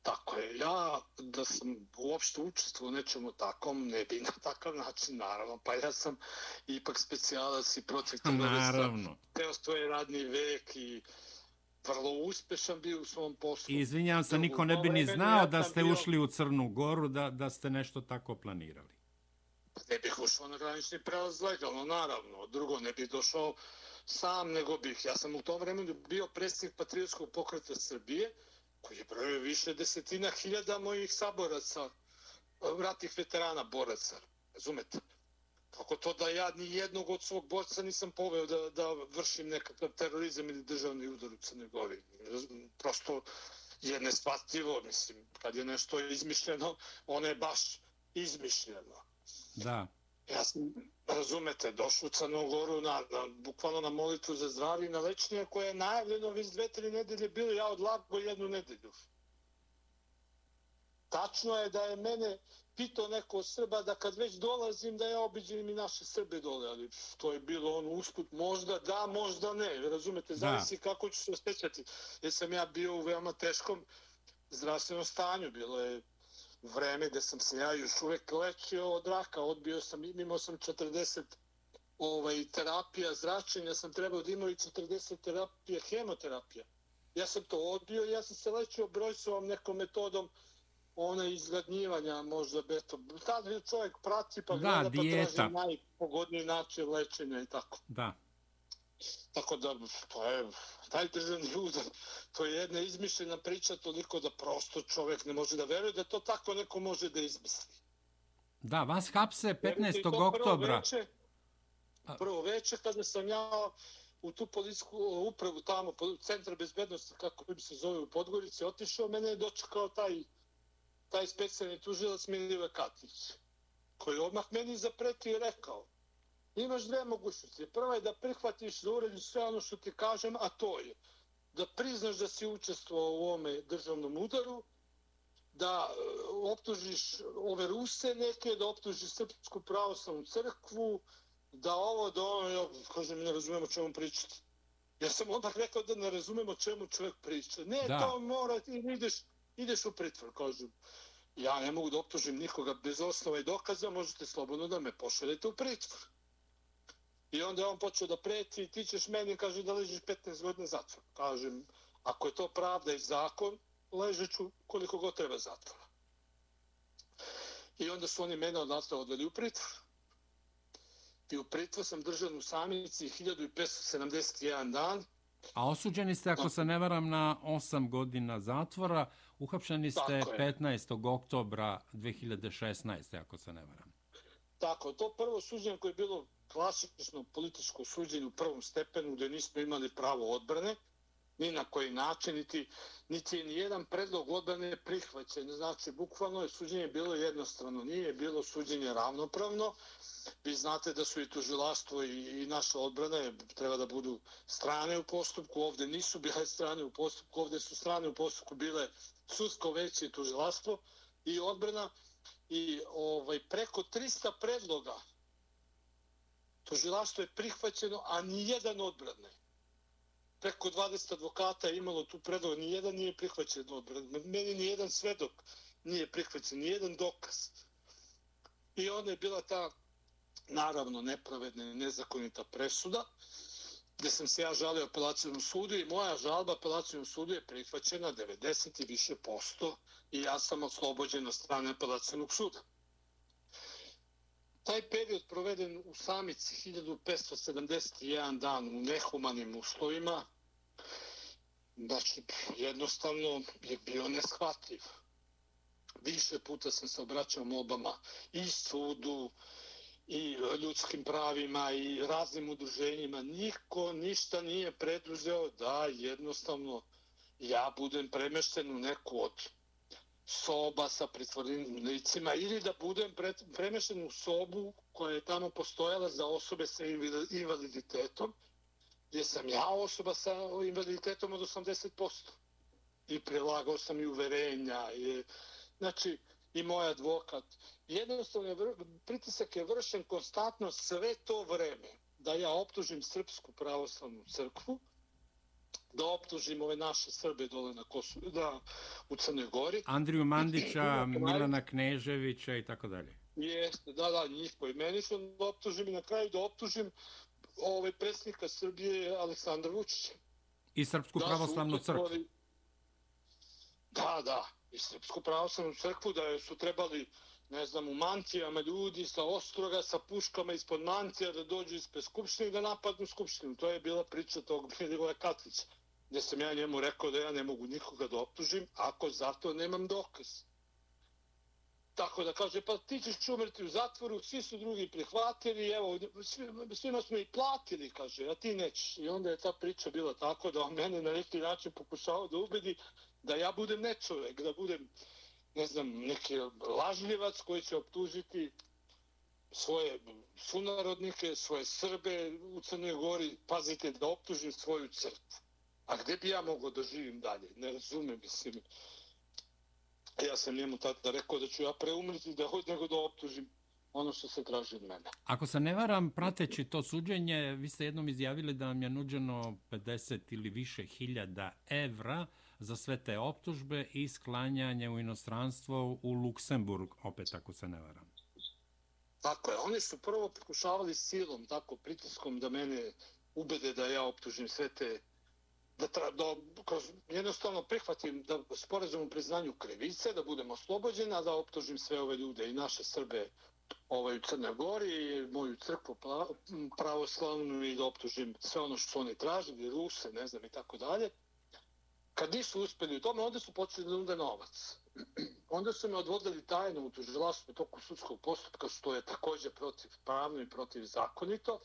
Tako je, ja da sam uopšte učestvo u nečemu takom, ne bi na takav način, naravno, pa ja sam ipak specijalac i protektor Naravno. Teo svoje radni vek i vrlo uspešan bio u svom poslu. Izvinjam se, niko ne bi ni znao da ste bio... ušli u Crnu Goru, da, da ste nešto tako planirali. Pa ne bih ušao na granični prelaz legalno, naravno. Drugo, ne bih došao sam, nego bih. Ja sam u tom vremenu bio predsjednik Patriotskog pokreta Srbije, koji je brojio više desetina hiljada mojih saboraca, ratnih veterana boraca, razumete? Kako to da ja ni jednog od svog borca nisam poveo da, da vršim nekakav terorizam ili državni udar u Crnoj Gori. Prosto je nespativo, mislim, kad je nešto izmišljeno, ono je baš izmišljeno. Da. Ja sam, razumete, došao u Crnogoru na, na, bukvalno na molitvu za zdravlje na lečenje koje je najavljeno već dve, tri nedelje bilo, ja odlago jednu nedelju. Tačno je da je mene pitao neko Srba da kad već dolazim da ja obiđem i naše Srbe dole, ali to je bilo ono usput, možda da, možda ne, razumete, zavisi da. kako ću se osjećati. Jer sam ja bio u veoma teškom zdravstvenom stanju, bilo je vreme gde sam se ja još uvek lečio od raka, odbio sam, imao sam 40 ovaj, terapija zračenja, sam trebao da imao i 40 terapija, hemoterapija. Ja sam to odbio ja sam se lečio brojsovom nekom metodom ona izgladnjivanja možda beto. Tada čovjek prati pa gleda da, pa traži najpogodniji način lečenja i tako. Da. Tako da, to je taj državni udar, to je jedna izmišljena priča toliko da prosto čovjek ne može da veruje da to tako neko može da izmisli. Da, vas hapse 15. oktobra. Prvo veče kada sam ja u tu policijsku upravu tamo, centar bezbednosti, kako bi se zove u Podgorici, otišao, mene je dočekao taj, taj specijalni tužilac Milive Katić, koji odmah meni zapretio i rekao, imaš dve mogućnosti. Prva je da prihvatiš za uredu sve ono što ti kažem, a to je da priznaš da si učestvovao u ovome državnom udaru, da e, optužiš ove Ruse neke, da optužiš Srpsku pravoslavnu crkvu, da ovo, da ono, ja kažem, ne razumemo čemu pričati. Ja sam odmah rekao da ne razumemo čemu čovjek priča. Ne, da. to mora, ti ideš, ideš u pritvor, kažu, Ja ne mogu da optužim nikoga bez osnova i dokaza, možete slobodno da me pošaljete u pritvor. I onda je on počeo da preti, ti ćeš meni, kaže, da ležiš 15 godina zatvora. Kažem, ako je to pravda i zakon, ležeću koliko god treba zatvora. I onda su oni mene odatle odveli u pritvor. I u pritvor sam držan u samici 1571 dan. A osuđeni ste, ako se ne varam, na 8 godina zatvora. Uhapšeni ste 15. oktobra 2016. ako se ne varam. Tako, to prvo suđenje koje je bilo klasično političko suđenje u prvom stepenu gdje nismo imali pravo odbrane, ni na koji način, niti, niti je nijedan predlog odbrane prihvaćen. Znači, bukvalno je suđenje bilo jednostrano, nije bilo suđenje ravnopravno. Vi znate da su i tužilaštvo i, i naša odbrana treba da budu strane u postupku. Ovde nisu bile strane u postupku, ovde su strane u postupku bile sudsko veće i tužilaštvo i odbrana. I ovaj, preko 300 predloga Tužilaštvo je prihvaćeno, a ni jedan odbrane. Preko 20 advokata je imalo tu predlog, ni jedan nije prihvaćen odbran. Meni ni jedan svedok nije prihvaćen, ni jedan dokaz. I onda je bila ta, naravno, nepravedna i nezakonita presuda, gde sam se ja žalio apelacijom sudu i moja žalba apelacijom sudu je prihvaćena 90 i više posto i ja sam oslobođen od strane apelacijnog suda. Taj period proveden u samici 1571 dan u nehumanim uslovima, znači jednostavno je bio neshvatljiv. Više puta sam se obraćao mobama i sudu, i ljudskim pravima i raznim udruženjima. Niko ništa nije preduzeo da jednostavno ja budem premešten u neku od soba sa pritvorenim licima ili da budem premešten u sobu koja je tamo postojala za osobe sa invaliditetom gdje sam ja osoba sa invaliditetom od 80%. I prilagao sam i uverenja. I, znači, i moj advokat. Jednostavno, pritisak je vršen konstantno sve to vreme da ja optužim Srpsku pravoslavnu crkvu, da optužim ove naše Srbe dole na Kosovu, da u Crnoj Gori. Andriju Mandića, Milana Kneževića i tako dalje. Jeste, da, da, njih poimenično da optužim i na kraju da optužim ovaj predsjednika Srbije Aleksandra Vučića. I Srpsku pravoslavnu crkvu. Da, da, i Srpsku pravoslavnu crkvu da su trebali ne znam, u mantijama ljudi sa ostroga, sa puškama ispod mantija da dođu ispred skupštine i da napadnu skupštinu. To je bila priča tog Milivoja Katlića, gdje sam ja njemu rekao da ja ne mogu nikoga da optužim, ako zato nemam dokaz. Tako da kaže, pa ti ćeš umrti u zatvoru, svi su drugi prihvatili, evo, svi, svima smo i platili, kaže, a ti nećeš. I onda je ta priča bila tako da on mene na neki način pokušao da ubedi da ja budem nečovek, da budem, ne znam, neki lažljivac koji će optužiti svoje sunarodnike, svoje Srbe u Crnoj Gori, pazite, da optužim svoju crkvu. A gdje bi ja mogao da živim dalje? Ne razumem, mislim. Ja sam njemu tada rekao da ću ja preumriti da hod nego da optužim ono što se traži od mene. Ako se ne varam, prateći to suđenje, vi ste jednom izjavili da vam je nuđeno 50 ili više hiljada evra za sve te optužbe i sklanjanje u inostranstvo u Luksemburg, opet ako se ne varam. Tako je, oni su prvo pokušavali silom, tako pritiskom da mene ubede da ja optužim sve te da, tra, da kroz, jednostavno prihvatim da sporazum u priznanju krivice, da budem oslobođen, a da optužim sve ove ljude i naše Srbe ovaj, u Crnoj Gori i moju crkvu pravoslavnu i da optužim sve ono što su oni tražili, Ruse, ne znam i tako dalje. Kad nisu uspjeli u tome, onda su počeli da nude novac. onda su me odvodili tajno u tužilaštvo toku sudskog postupka, što je također protiv pravno i protiv zakonito.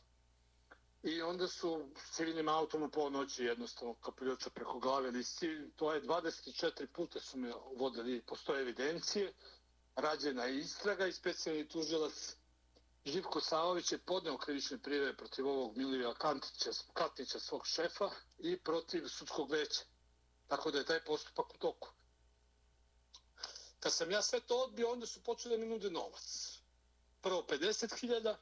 I onda su civilnim autom u ponoći jednostavno kapuljoča preko glave listi. To je 24 puta su me vodili, postoje evidencije, rađena je istraga i specijalni tužilac Živko Savović je podneo krivične prijeve protiv ovog Milivija Kantića, Katnića, svog šefa i protiv sudskog veća. Tako da je taj postupak u toku. Kad sam ja sve to odbio, onda su počeli da mi nude novac. Prvo 50.000,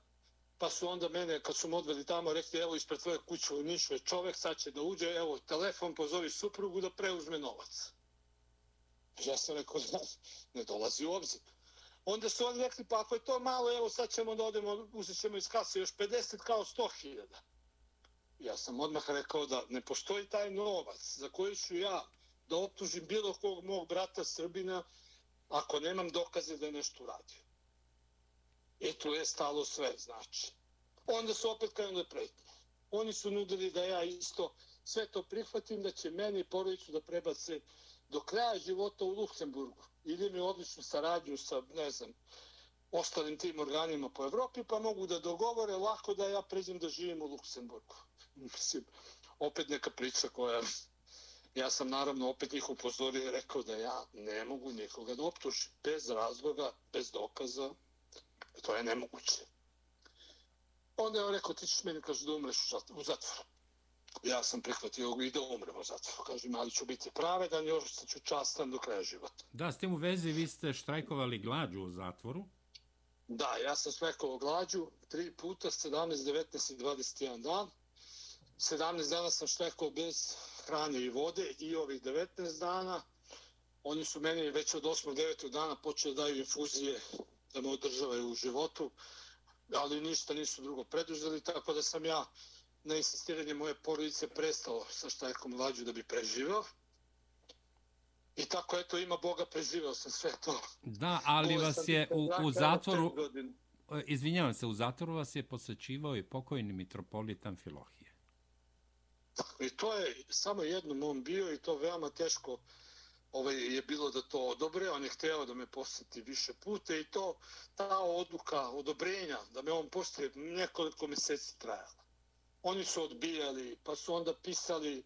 pa su onda mene, kad su me odveli tamo, rekli, evo, ispred tvoje kuće u Nišu je čovek, sad će da uđe, evo, telefon, pozovi suprugu da preuzme novac. Ja sam rekao, da ne dolazi u obzir. Onda su oni rekli, pa ako je to malo, evo, sad ćemo da odemo, uzet ćemo iz kase još 50 kao 100.000 ja sam odmah rekao da ne postoji taj novac za koji ću ja da optužim bilo kog mog brata Srbina ako nemam dokaze da je nešto uradio. I tu je stalo sve, znači. Onda su opet krenuli pretnje. Oni su nudili da ja isto sve to prihvatim, da će meni i porodicu da prebace do kraja života u Luksemburgu. Ili mi odličnu saradnju sa, ne znam, ostalim tim organima po Evropi, pa mogu da dogovore lako da ja pređem da živim u Luksemburgu mislim, opet neka priča koja... Ja sam naravno opet njih upozorio i rekao da ja ne mogu nikoga da optužim. Bez razloga, bez dokaza, to je nemoguće. Onda je on rekao, ti ćeš meni kaže, da umreš u zatvoru. Ja sam prihvatio i da umrem u zatvoru. Kaže, ali ću biti pravedan, još ću častan do kraja života. Da, s tim u vezi vi ste štrajkovali glađu u zatvoru. Da, ja sam štrajkovao glađu tri puta, 17, 19 i 21 dan. 17 dana sam štekao bez hrane i vode i ovih 19 dana. Oni su meni već od 8. 9. dana počeli daju infuzije da me održavaju u životu, ali ništa nisu drugo preduzeli, tako da sam ja na insistiranje moje porodice prestao sa štajkom lađu da bi preživao. I tako, eto, ima Boga, preživao sam sve to. Da, ali vas je u, u zatvoru, izvinjavam se, u zatvoru vas je posjećivao i pokojni mitropolitan Filohije. Tako, i to je samo jednom on bio i to veoma teško ovaj, je bilo da to odobre. On je hteo da me posjeti više puta i to, ta odluka odobrenja da me on posjeti nekoliko mjeseci trajala. Oni su odbijali, pa su onda pisali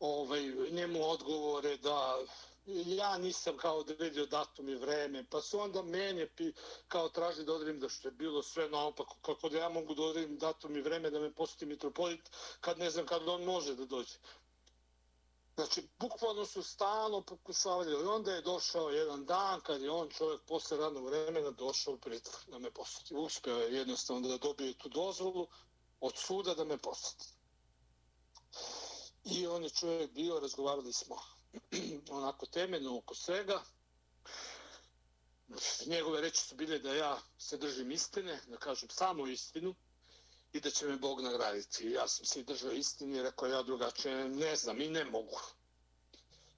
ovaj, njemu odgovore da ja nisam kao odredio datum i vreme, pa su onda mene pi, kao tražili da odredim da što je bilo sve naopako, kako da ja mogu da odredim datum i vreme da me posjeti mitropolit, kad ne znam kad on može da dođe. Znači, bukvalno su stalno pokušavali, i onda je došao jedan dan kad je on čovjek posle radnog vremena došao u pritvor da me posjeti. Uspeo je jednostavno da dobije tu dozvolu od suda da me posjeti. I on je čovjek bio, razgovarali smo onako temeljno oko svega. Njegove reči su bile da ja se držim istine, da kažem samo istinu i da će me Bog nagraditi. Ja sam se držao istini i rekao ja drugačije ne znam i ne mogu.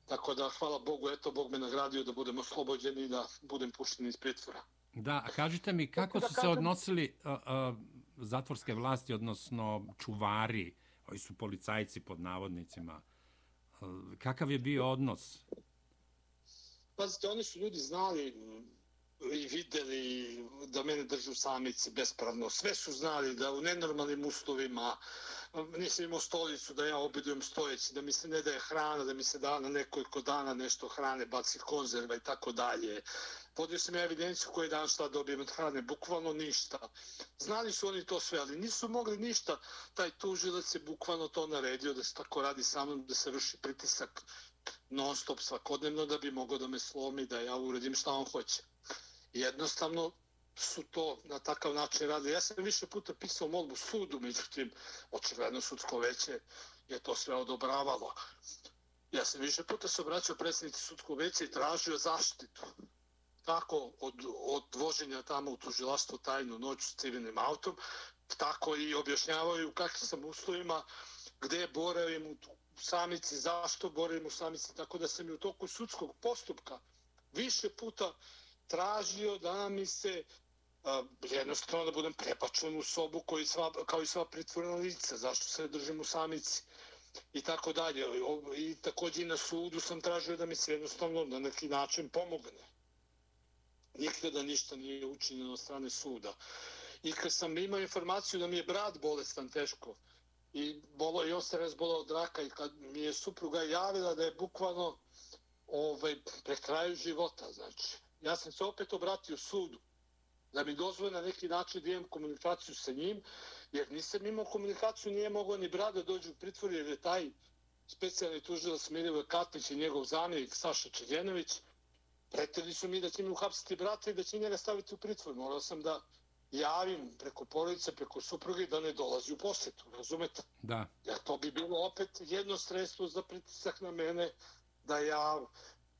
Tako da hvala Bogu, eto Bog me nagradio da budem oslobođen i da budem pušten iz pritvora. Da, a kažite mi kako su se odnosili uh, uh, zatvorske vlasti, odnosno čuvari, koji su policajci pod navodnicima, kakav je bio odnos? Pazite, oni su ljudi znali i videli mene drži u samici bespravno. Sve su znali da u nenormalnim uslovima nisam imao stolicu da ja obidujem stojeći, da mi se ne daje hrana, da mi se da na nekoliko dana nešto hrane, baci konzerva i tako dalje. Podio sam ja evidenciju koji dan šta dobijem od hrane, bukvalno ništa. Znali su oni to sve, ali nisu mogli ništa. Taj tužilac je bukvalno to naredio da se tako radi sa mnom, da se vrši pritisak non stop svakodnevno da bi mogao da me slomi, da ja uradim šta on hoće. Jednostavno su to na takav način radili. Ja sam više puta pisao molbu sudu, međutim, očigledno sudsko veće je to sve odobravalo. Ja sam više puta se obraćao predsjednici sudskog veća i tražio zaštitu tako od, od voženja tamo u tužilaštvo tajnu noć s civilnim autom, tako i objašnjavaju kakvim sam uslovima, gde boravim u samici, zašto boravim u samici, tako da sam i u toku sudskog postupka više puta tražio da mi se jednostavno da budem prepačen u sobu koji sva, kao i sva pritvorna lica, zašto se držim u samici i tako dalje. I takođe i na sudu sam tražio da mi se jednostavno na neki način pomogne nikada ništa nije učinjeno od strane suda. I kad sam imao informaciju da mi je brat bolestan teško i bolo i on se razbolao od raka i kad mi je supruga javila da je bukvalno ovaj, pre kraju života, znači. Ja sam se opet obratio sudu da mi dozvore na neki način da imam komunikaciju sa njim, jer nisam imao komunikaciju, nije mogao ni brat da dođe u pritvor, jer je taj specijalni tužilac Milivoje Katnić i njegov zamjenik Saša Čeljenović, pretili su mi da će mi uhapsiti brata i da će njega staviti u pritvor. Morao sam da javim preko porodice, preko supruge da ne dolazi u posjetu, razumete? Da. Jer to bi bilo opet jedno sredstvo za pritisak na mene da ja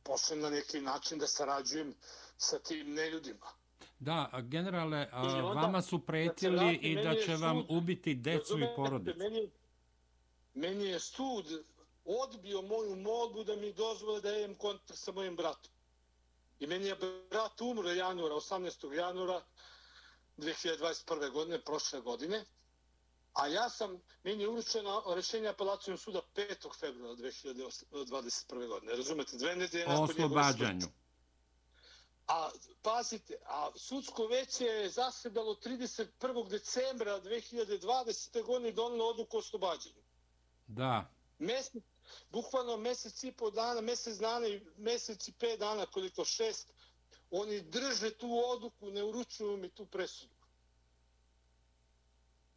počnem na neki način da sarađujem sa tim neljudima. Da, generale, a, onda, vama su pretili i da će vam sud, ubiti decu i porodicu. Meni, meni je sud odbio moju molbu da mi dozvole da imam kontakt sa mojim bratom. I meni je brat umro januara, 18. januara 2021. godine, prošle godine. A ja sam, meni je uručeno rešenje apelacijom suda 5. februara 2021. godine. Razumete, dve nedelje nakon oslobađanju. A pazite, a sudsko veće je zasedalo 31. decembra 2020. godine i donilo odluku o oslobađanju. Da. Mesec, bukvalno mjesec i pol dana, mjesec dana i mjesec i pet dana, koliko šest, oni drže tu odluku, ne uručuju mi tu presudu.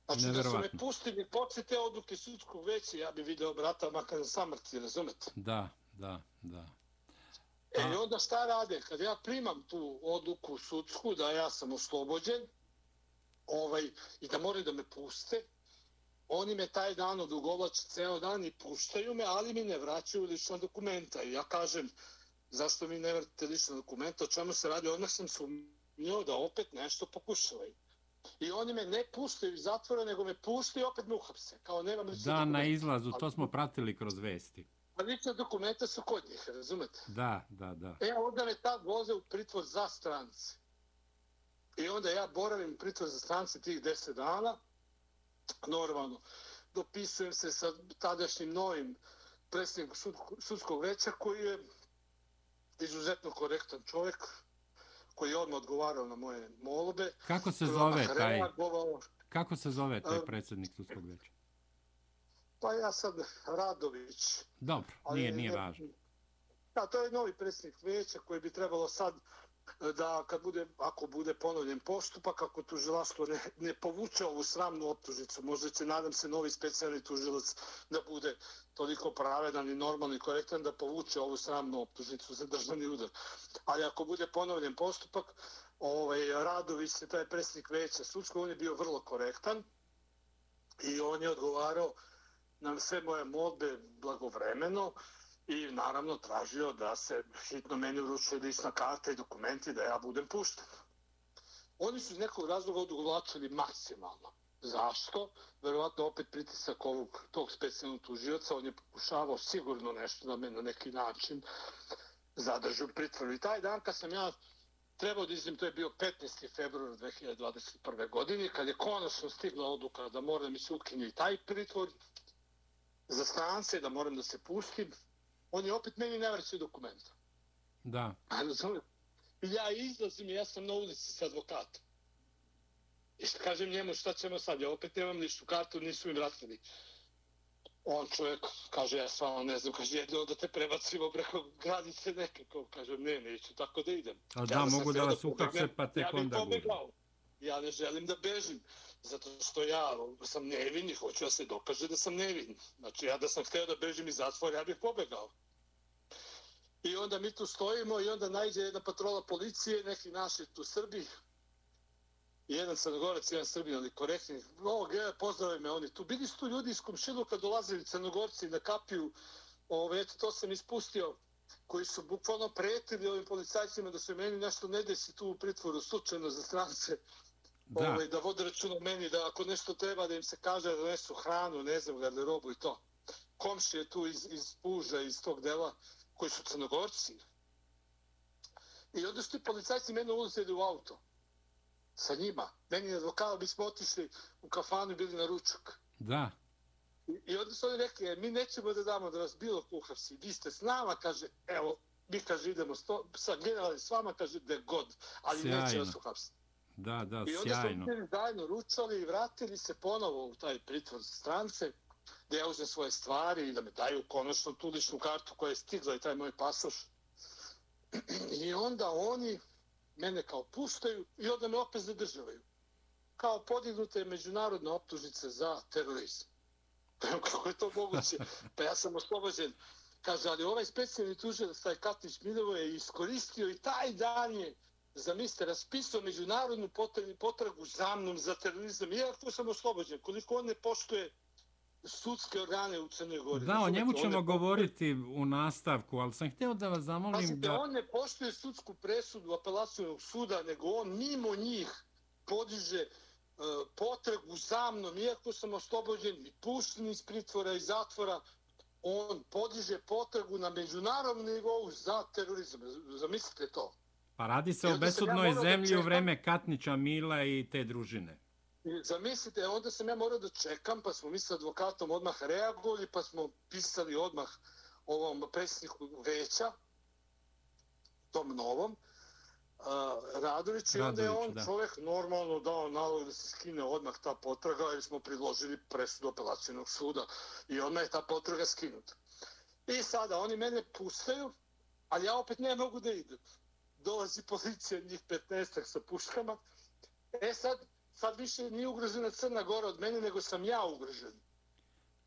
Znači da su me pustili posle te odluke sudskog veća, ja bi video brata makar na samrti, razumete? Da, da, da. E, i onda šta rade? Kad ja primam tu odluku sudsku da ja sam oslobođen ovaj, i da moraju da me puste, oni me taj dan odugovlače ceo dan i puštaju me, ali mi ne vraćaju lična dokumenta. I ja kažem, zašto mi ne vrate lična dokumenta, o čemu se radi? Odmah sam se i onda opet nešto pokušavaju. I oni me ne puštaju iz zatvora, nego me puštaju i opet me uhapse. Kao nema Da, dokumente. na izlazu, to smo pratili kroz vesti. A lične dokumenta su kod njih, razumete? Da, da, da. E, onda me tad voze u pritvor za strance. I onda ja boravim pritvor za strance tih deset dana. Normalno, dopisujem se sa tadašnjim novim predsjednikom sud, sudskog veća koji je izuzetno korektan čovjek koji je odmah odgovarao na moje molbe. Kako se zove taj, kako se zove taj A- predsjednik sudskog veća? Pa ja sad Radović. Dobro, nije, nije važno. Da, to je novi predsjednik vijeća koji bi trebalo sad e, da kad bude, ako bude ponovljen postupak, ako tužilaštvo ne, ne povuče ovu sramnu optužnicu, možda će, nadam se, novi specijalni tužilac da bude toliko pravedan i normalni i korektan da povuče ovu sramnu optužnicu za državni udar. Ali ako bude ponovljen postupak, ovaj, Radović je taj predsjednik vijeća sudskog, on je bio vrlo korektan i on je odgovarao na sve moje molbe blagovremeno i naravno tražio da se hitno meni uruče lična karta i dokumenti da ja budem pušten. Oni su iz nekog razloga odugovlačili maksimalno. Zašto? Verovatno opet pritisak ovog tog specijalnog tužioca, on je pokušavao sigurno nešto da me na neki način zadrži u pritvoru. I taj dan kad sam ja trebao da izim, to je bio 15. februar 2021. godine, kad je konačno stigla odluka da mora da mi se ukinje i taj pritvor za strance, da moram da se pustim, on je opet meni ne vraćao dokumenta. Da, A razumiješ? I ja izlazim i ja sam na ulici s advokatom. I što kažem njemu šta ćemo sad, ja opet nemam ništa kartu, nisu mi vratili. On čovjek kaže, ja stvarno ne znam, kaže, jedno da te prebacimo preko granice nekako. Kažem, ne, neću tako da idem. A da, sam mogu da vas uhapse, pa tek ja bih onda pobegao. Ja ne želim da bežim, zato što ja ono, sam nevin i hoću da se dokaže da sam nevin. Znači, ja da sam htio da bežim iz zatvora, ja bih pobegao. I onda mi tu stojimo i onda najde jedna patrola policije, neki naši tu Srbi, jedan crnogorac, jedan Srbin, ali korektni. O, gleda, pozdrave me oni tu. Bili su tu ljudi iz komšiluka dolazili crnogorci na kapiju. Ove, eto, to sam ispustio koji su bukvalno pretili ovim policajcima da se meni nešto ne desi tu u pritvoru slučajno za strance. Da, Ovaj, da vode računa meni, da ako nešto treba da im se kaže da donesu hranu, ne znam, garderobu i to. Komšije tu iz, iz Puža, iz tog dela, koji su crnogorci. I onda su ti policajci mene uzeli u auto sa njima. Meni je advokat, bismo otišli u kafanu i bili na ručak. da, I, I onda su oni rekli, e, mi nećemo da damo da vas bilo ko uhapsi. Vi ste s nama, kaže, evo, mi kaže idemo sto, sa generali s vama, kaže, de god, ali neće Sjajno. vas uhapsiti. Da, da, I onda smo sjajno. bili zajedno ručali i vratili se ponovo u taj pritvor strance, da ja uzem svoje stvari i da me daju konačno tu ličnu kartu koja je stigla i taj moj pasoš. I onda oni mene kao puštaju i onda me opet zadržavaju. Kao podignute međunarodne optužnice za terorizam. Kako je to moguće? Pa ja sam oslobođen. Kaže, ali ovaj specijalni tužilac, taj Katnić Milovo je iskoristio i taj dan je zamislite, raspisao međunarodnu potragu, za mnom za terorizam, iako sam oslobođen, koliko on ne poštuje sudske organe u Crnoj Gori. Da, o njemu ćemo govoriti u nastavku, ali sam htio da vas zamolim Pazite, da... on ne poštuje sudsku presudu apelacijnog suda, nego on mimo njih podiže e, potragu za mnom, iako sam oslobođen i pušten iz pritvora i zatvora, on podiže potragu na međunarodnom nivou za terorizam. Zamislite to. Pa radi se o ja besudnoj da zemlji u vreme Katnića Mila i te družine. I Zamislite, onda sam ja morao da čekam, pa smo mi sa advokatom odmah reagovali, pa smo pisali odmah ovom predsjedniku veća, tom novom, uh, Radović, i onda je on da. čovjek normalno dao nalog da se skine odmah ta potraga, jer smo predložili presudu apelacijnog suda i odmah je ta potraga skinuta. I sada oni mene pustaju, ali ja opet ne mogu da idem. Dolazi policija, njih 15 sa puškama. E sad, sad više nije ugrožena Crna Gora od mene, nego sam ja ugrožen.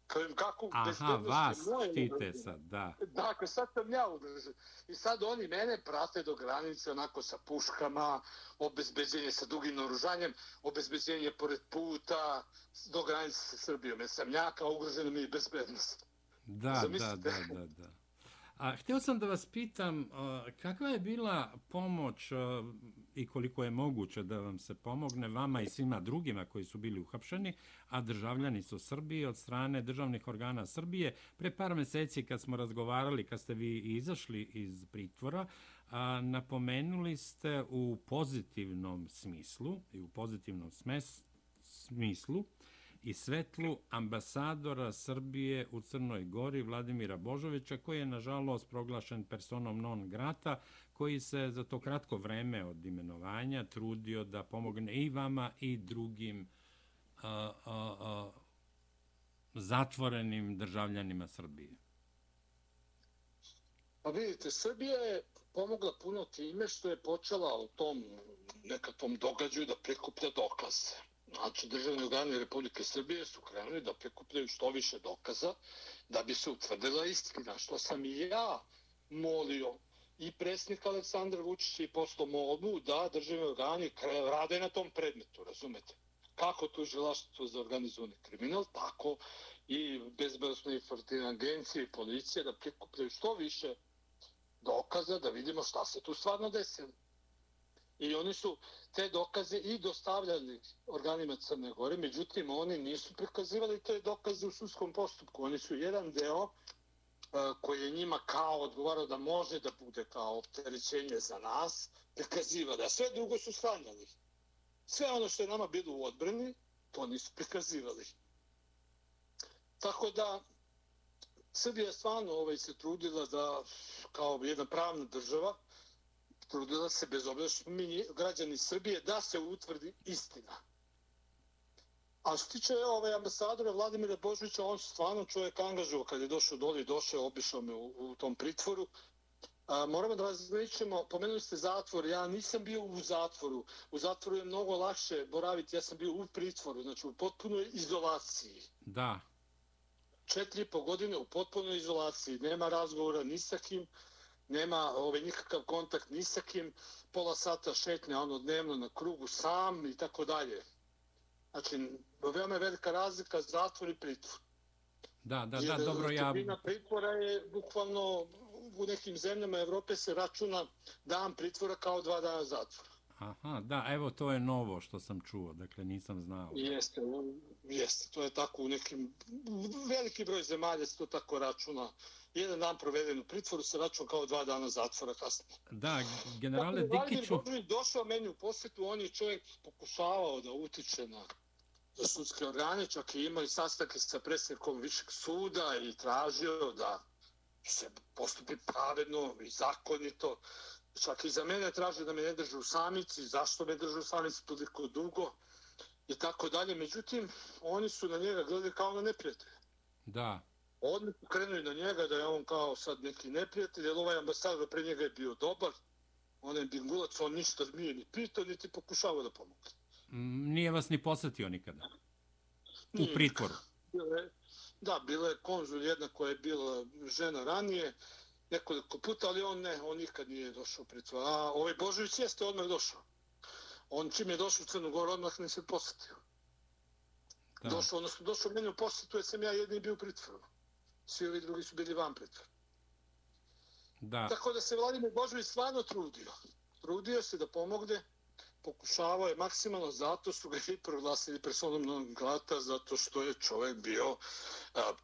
Kažem, kako Aha, vas štite sad, da. Dakle, sad sam ja ugrožen. I sad oni mene prate do granice onako sa puškama, obezbeđenje sa dugim naoružanjem, obezbeđenje pored puta, do granice sa Srbijom. Jer sam ja kao ugrožena mi je bezbednost. Da, da, Zamislite. da, da, da. A htio sam da vas pitam, kakva je bila pomoć i koliko je moguće da vam se pomogne vama i svima drugima koji su bili uhapšeni, a državljani su Srbije od strane državnih organa Srbije. Pre par meseci kad smo razgovarali, kad ste vi izašli iz pritvora, a, napomenuli ste u pozitivnom smislu i u pozitivnom smes, smislu i svetlu ambasadora Srbije u Crnoj Gori Vladimira Božovića koji je nažalost proglašen personom non grata koji se za to kratko vreme od imenovanja trudio da pomogne i vama i drugim a, a, a, zatvorenim državljanima Srbije. Pa vidite, Srbija je pomogla puno time što je počela u tom nekakvom događaju da prikuplja dokaze. Znači, državni organi Republike Srbije su krenuli da prikupljaju što više dokaza da bi se utvrdila istina, što sam i ja molio i presnik Aleksandar Vučić i posto molbu da državni organi rade na tom predmetu, razumete? Kako to želaštvo za organizovani kriminal, tako i bezbednostne informativne agencije i policije da prikupljaju što više dokaza da vidimo šta se tu stvarno desilo. I oni su te dokaze i dostavljali organima Crne Gore, međutim oni nisu prikazivali te dokaze u sudskom postupku. Oni su jedan deo e, koji je njima kao odgovarao da može da bude kao opterećenje za nas, prikazivali. A sve drugo su slanjali. Sve ono što je nama bilo u odbrani, to nisu prikazivali. Tako da, Srbija je stvarno ovaj, se trudila da, kao jedna pravna država, trudila se bez obzira što mi građani Srbije da se utvrdi istina. A što tiče ovaj ambasadora Vladimira Božovića, on se stvarno čovjek angažuo kad je došao doli, došao, obišao me u, u tom pritvoru. A, moramo da različimo, pomenuli ste zatvor, ja nisam bio u zatvoru. U zatvoru je mnogo lakše boraviti, ja sam bio u pritvoru, znači u potpunoj izolaciji. Da. Četiri po godine u potpunoj izolaciji, nema razgovora ni sa kim nema ovaj, nikakav kontakt ni sa kim, pola sata šetnja ono dnevno na krugu sam i tako dalje. Znači, veoma je velika razlika zatvor i pritvor. Da, da, da, dobro, ja... Jer pritvora je bukvalno u nekim zemljama Evrope se računa dan pritvora kao dva dana zatvora. Aha, da, evo to je novo što sam čuo, dakle nisam znao. Jeste, jeste, to je tako u nekim, veliki broj zemalja se to tako računa jedan dan proveden u pritvoru se račun kao dva dana zatvora kasnije. Da, generale Dikiću... Kako je došao meni u posjetu, on je čovjek pokušavao da utiče na za sudske organe, čak i imali sastanke sa predsjednikom višeg suda i tražio da se postupi pravedno i zakonito. Čak i za mene traže da me ne drže u samici, zašto me drže u samici toliko dugo i tako dalje. Međutim, oni su na njega gledali kao na neprijatelja. Da odmah krenuli na njega da je on kao sad neki neprijatelj, jer ovaj ambasador pre njega je bio dobar, on je bingulac, on ništa nije ni pitao, niti pokušavao da pomogne. Mm, nije vas ni posjetio nikada? U pritvoru? Da, bila je konzul jedna koja je bila žena ranije, nekoliko puta, ali on ne, on nikad nije došao u pritvor. A ovaj Božović jeste odmah došao. On čim je došao u Crnu Goru, odmah ne se posjetio. Došao, odnosno došao meni u posjetu, jer sam ja jedni bio u pritvoru svi ovi drugi su bili van pretvor. Da. Tako da se Vladimir Božović stvarno trudio. Trudio se da pomogne, pokušavao je maksimalno, zato su ga i proglasili personom non grata, zato što je čovjek bio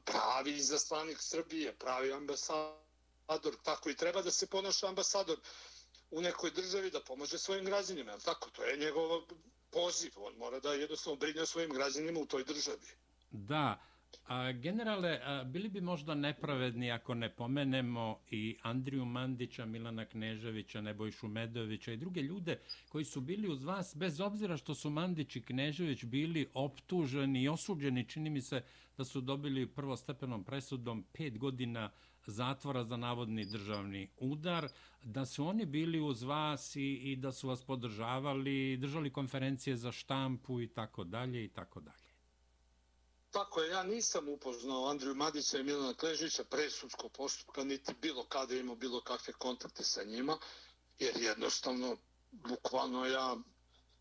pravi izaslanik Srbije, pravi ambasador, tako i treba da se ponaša ambasador u nekoj državi da pomože svojim građanima, tako, to je njegov poziv, on mora da jednostavno brine o svojim građanima u toj državi. Da, A, generale, a, bili bi možda nepravedni ako ne pomenemo i Andriju Mandića, Milana Kneževića, Nebojšu Medovića i druge ljude koji su bili uz vas, bez obzira što su Mandić i Knežević bili optuženi i osuđeni, čini mi se da su dobili prvostepenom presudom pet godina zatvora za navodni državni udar, da su oni bili uz vas i, i da su vas podržavali, držali konferencije za štampu i tako dalje i tako dalje. Tako je, ja nisam upoznao Andriju Madića i Milana Kležića pre sudskog postupka, niti bilo kada imao bilo kakve kontakte sa njima, jer jednostavno, bukvalno ja,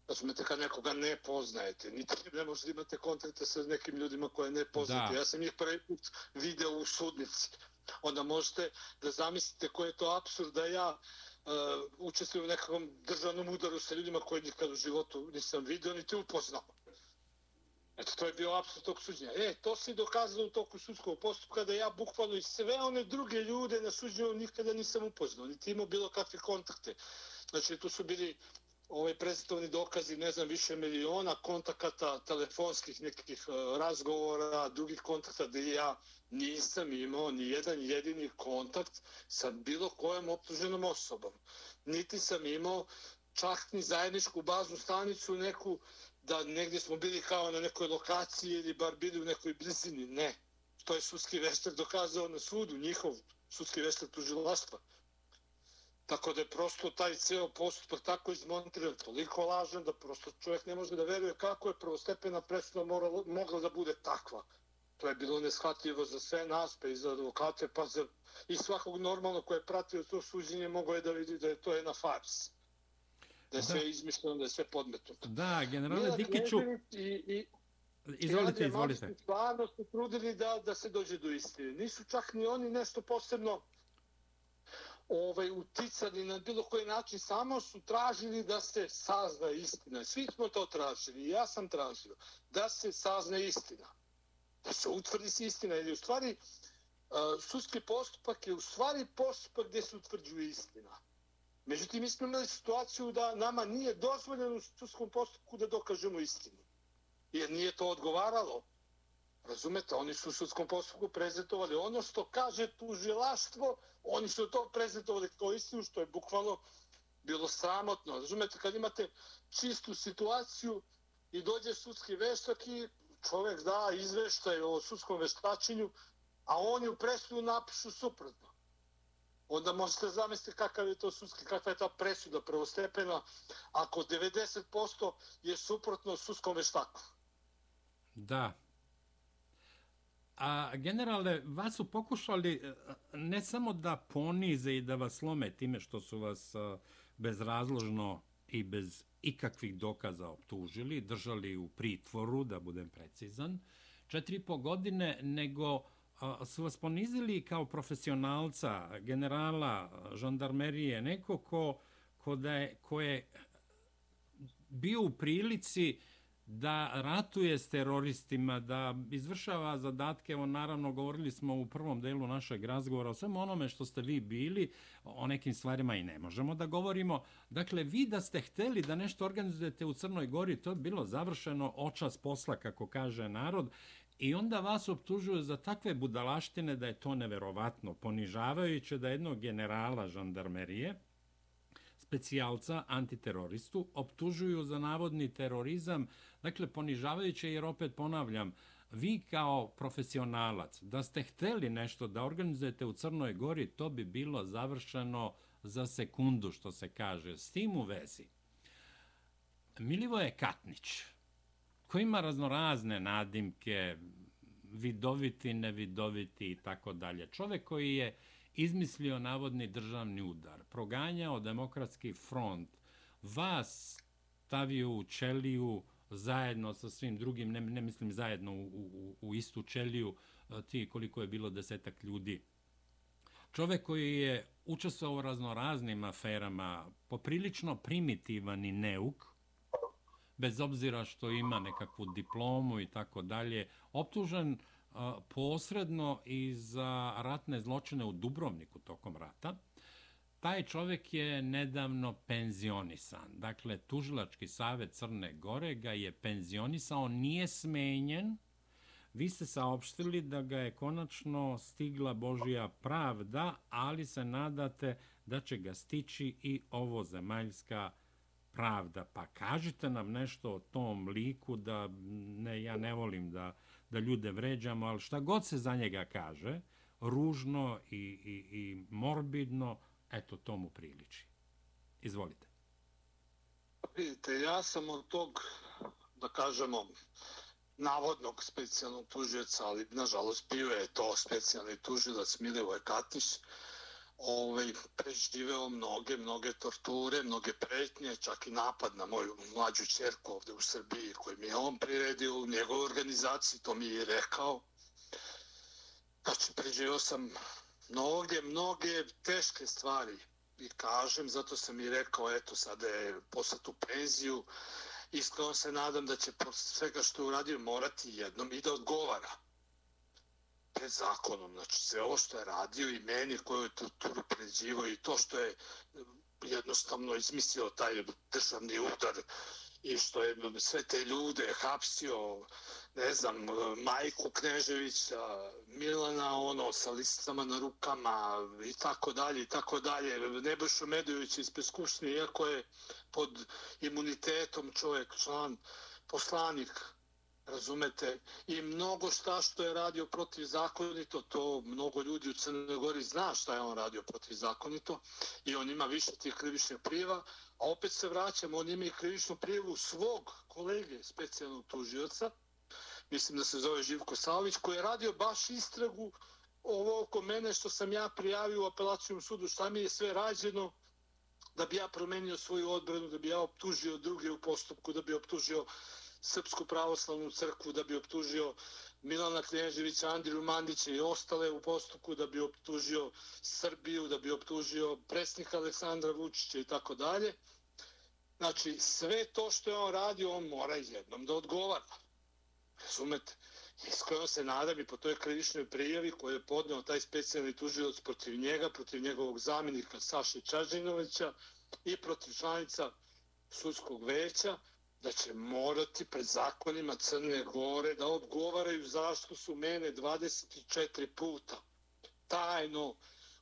razumete, kad nekoga ne poznajete, niti ne možete imate kontakte sa nekim ljudima koje ne poznate. Da. Ja sam ih prvi put video u sudnici onda možete da zamislite koje je to absurd da ja uh, učestvujem u nekakvom državnom udaru sa ljudima koje nikad u životu nisam vidio niti upoznao. Eto, to je bio apsurd tog suđenja. E, to se dokazalo u toku sudskog postupka da ja bukvalno i sve one druge ljude na suđenju nikada nisam upoznao, niti imao bilo kakve kontakte. Znači, tu su bili ovaj predstavni dokazi, ne znam, više miliona kontakata, telefonskih nekih e, razgovora, drugih kontakta gdje ja nisam imao ni jedan jedini kontakt sa bilo kojom optuženom osobom. Niti sam imao čak ni zajedničku baznu stanicu neku da negdje smo bili kao na nekoj lokaciji ili bar bili u nekoj blizini. Ne. To je sudski veštak dokazao na sudu, njihov sudski veštak tužilaštva. Tako da je prosto taj ceo postupak tako izmontiran, toliko lažan da prosto čovjek ne može da veruje kako je prvostepena presuda morala, mogla da bude takva. To je bilo neshvatljivo za sve nas, pa i za advokate, pa za i svakog normalnog koje je pratio to suđenje mogo je da vidi da je to jedna fars. Da je da. sve izmišljeno, da je sve podmetnuto. Da, generalne Dikiću... I, i, Izvolite, izvolite. Stvarno su trudili da, da se dođe do istine. Nisu čak ni oni nešto posebno ovaj, uticali na bilo koji način, samo su tražili da se sazna istina. Svi smo to tražili, ja sam tražio, da se sazna istina. Da se utvrdi se istina, jer u stvari uh, sudski postupak je u stvari postupak gdje se utvrđuje istina. Međutim, mi smo imali situaciju da nama nije dozvoljeno u sudskom postupku da dokažemo istinu. Jer nije to odgovaralo. Razumete, oni su u sudskom postupku prezentovali ono što kaže tužilaštvo, oni su to prezentovali kao istinu, što je bukvalno bilo sramotno. Razumete, kad imate čistu situaciju i dođe sudski veštak i čovjek da izveštaj o sudskom veštačenju, a oni u presudu napišu suprotno. Onda možete zamisliti kakav je to sudski, kakva je ta presuda prvostepena, ako 90% je suprotno sudskom veštaku. Da, A generale, vas su pokušali e, ne samo da ponize i da vas slome time što su vas e, bezrazložno i bez ikakvih dokaza optužili, držali u pritvoru, da budem precizan, četiri po godine, nego su vas ponizili kao profesionalca, generala, žandarmerije, neko ko, ko, da je, ko je bio u prilici uh, da ratuje s teroristima, da izvršava zadatke, evo naravno govorili smo u prvom delu našeg razgovora o svemu onome što ste vi bili, o nekim stvarima i ne možemo da govorimo. Dakle, vi da ste hteli da nešto organizujete u Crnoj Gori, to je bilo završeno očas posla, kako kaže narod, I onda vas optužuju za takve budalaštine da je to neverovatno, ponižavajuće da jednog generala žandarmerije, specijalca, antiteroristu, optužuju za navodni terorizam, dakle ponižavajuće jer opet ponavljam, vi kao profesionalac, da ste hteli nešto da organizujete u Crnoj Gori, to bi bilo završeno za sekundu, što se kaže. S tim u vezi, Milivoje Katnić, koji ima raznorazne nadimke, vidoviti, nevidoviti i tako dalje. Čovek koji je izmislio navodni državni udar, proganjao demokratski front, vas stavio u čeliju zajedno sa svim drugim, ne, ne mislim zajedno u, u, u istu čeliju, e, ti koliko je bilo desetak ljudi. Čovek koji je učestvovao u raznoraznim aferama, poprilično primitivan i neuk, bez obzira što ima nekakvu diplomu i tako dalje, optužen e, posredno i za ratne zločine u Dubrovniku tokom rata. Taj čovjek je nedavno penzionisan. Dakle, Tužilački savjet Crne Gore ga je penzionisao, nije smenjen. Vi ste saopštili da ga je konačno stigla Božija pravda, ali se nadate da će ga stići i ovo zemaljska pravda. Pa kažite nam nešto o tom liku da ne, ja ne volim da da ljude vređamo, ali šta god se za njega kaže, ružno i, i, i morbidno, eto, to mu priliči. Izvolite. Vidite, ja sam od tog, da kažemo, navodnog specijalnog tužioca, ali nažalost bio je to specijalni tužilac Milivoj Katić, ovaj, preživeo mnoge, mnoge torture, mnoge pretnje, čak i napad na moju mlađu čerku ovde u Srbiji, koji mi je on priredio u njegovoj organizaciji, to mi je rekao. Znači, preživeo sam No ovdje mnoge teške stvari i kažem, zato sam i rekao, eto, sada je poslat u penziju, iskreno se nadam da će po svega što je uradio morati jednom i da odgovara pred zakonom. Znači, sve ovo što je radio i meni koju je torturu pređivo i to što je jednostavno izmislio taj državni udar i što je sve te ljude hapsio, ne znam, e, majku Kneževića, Milana, ono, sa listama na rukama i tako dalje i tako dalje. Nebojšo Medović iz Peskušnje, iako je pod imunitetom čovjek, član, poslanik, razumete, i mnogo šta što je radio protivzakonito, to mnogo ljudi u Crnoj Gori zna šta je on radio protivzakonito i on ima više tih krivičnih prijeva, a opet se vraćam, on ima i krivičnu prijevu svog kolege specijalnog tužioca, mislim da se zove Živko Savić, koji je radio baš istragu ovo oko mene što sam ja prijavio u apelacijom sudu, šta mi je sve rađeno, da bi ja promenio svoju odbranu, da bi ja optužio druge u postupku, da bi optužio Srpsku pravoslavnu crkvu, da bi optužio Milana Knježevića, Andriju Mandića i ostale u postupku, da bi optužio Srbiju, da bi optužio presnika Aleksandra Vučića i tako dalje. Znači, sve to što je on radio, on mora jednom da odgovara. Razumete? Iskreno se nadam i po toj krivičnoj prijavi koju je podneo taj specijalni tužilac protiv njega, protiv njegovog zamjenika Saše Čažinovića i protiv članica sudskog veća, da će morati pred zakonima Crne Gore da odgovaraju zašto su mene 24 puta tajno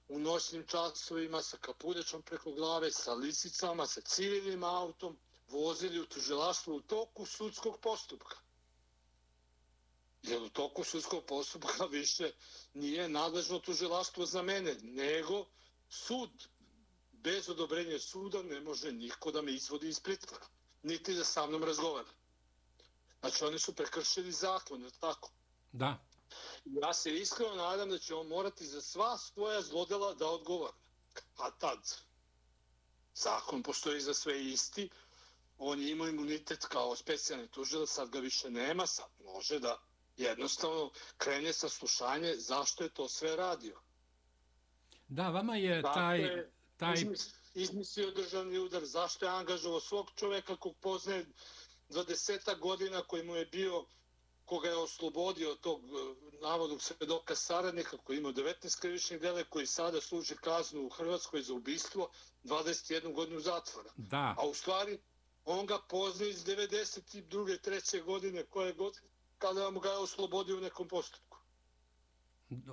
u noćnim časovima sa kapulječom preko glave, sa lisicama, sa civilnim autom, vozili u tužilaštvo u toku sudskog postupka. Jer u toku sudskog postupka više nije nadležno tužilaštvo za mene, nego sud. Bez odobrenja suda ne može niko da me izvodi iz pritvora niti da sa mnom razgovara. Znači, oni su prekršili zakon, je tako? Da. Ja se iskreno nadam da će on morati za sva svoja zlodela da odgovara. A tad, zakon postoji za sve isti, on je imao imunitet kao specijalni tužilac, sad ga više nema, sad može da jednostavno krene sa slušanje zašto je to sve radio. Da, vama je dakle, taj... taj... Izmisli, izmislio državni udar, zašto je angažovao svog čoveka kog poznaje 20 godina koji mu je bio koga je oslobodio od tog e, navodnog svedoka saradnika koji ima 19 krivičnih dele koji sada služi kaznu u Hrvatskoj za ubistvo 21 godinu zatvora. Da. A u stvari on ga poznaje iz 92. treće godine koje god kada vam ga je oslobodio u nekom postupku.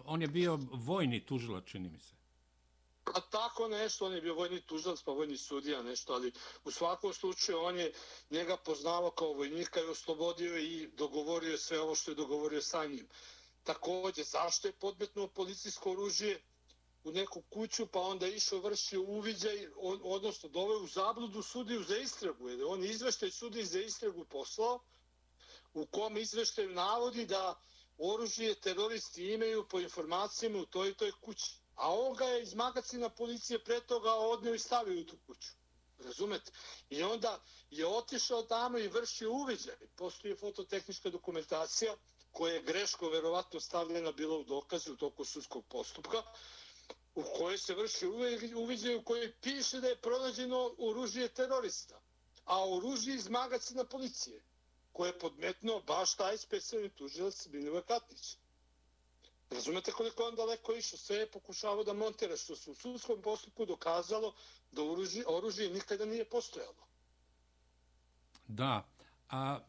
On je bio vojni tužilac, čini mi se. Pa tako nešto, on je bio vojni tužilac, pa vojni sudija, nešto, ali u svakom slučaju on je njega poznavao kao vojnika i oslobodio i dogovorio sve ovo što je dogovorio sa njim. Također, zašto je podmetnuo policijsko oružje u neku kuću, pa onda išao vršio uviđaj, odnosno doveo u zabludu sudiju za istragu, jer on izveštaj sudiji za istragu poslao, u kom izveštaju navodi da oružje teroristi imaju po informacijama u toj i toj kući a on ga je iz magacina policije pre toga odnio i stavio u tu kuću. Razumete? I onda je otišao tamo i vršio uviđaj. Postoji fototehnička dokumentacija koja je greško verovatno stavljena bila u dokazu u toku sudskog postupka u kojoj se vrši uviđaj u kojoj piše da je pronađeno oružje terorista. A oružje iz magacina policije koje je podmetno baš taj specijalni tužilac Biljeva Katnić. Razumete koliko on daleko išao, sve je pokušavao da montira, što se u sudskom postupku dokazalo da oružje, oružje nikada nije postojalo. Da, a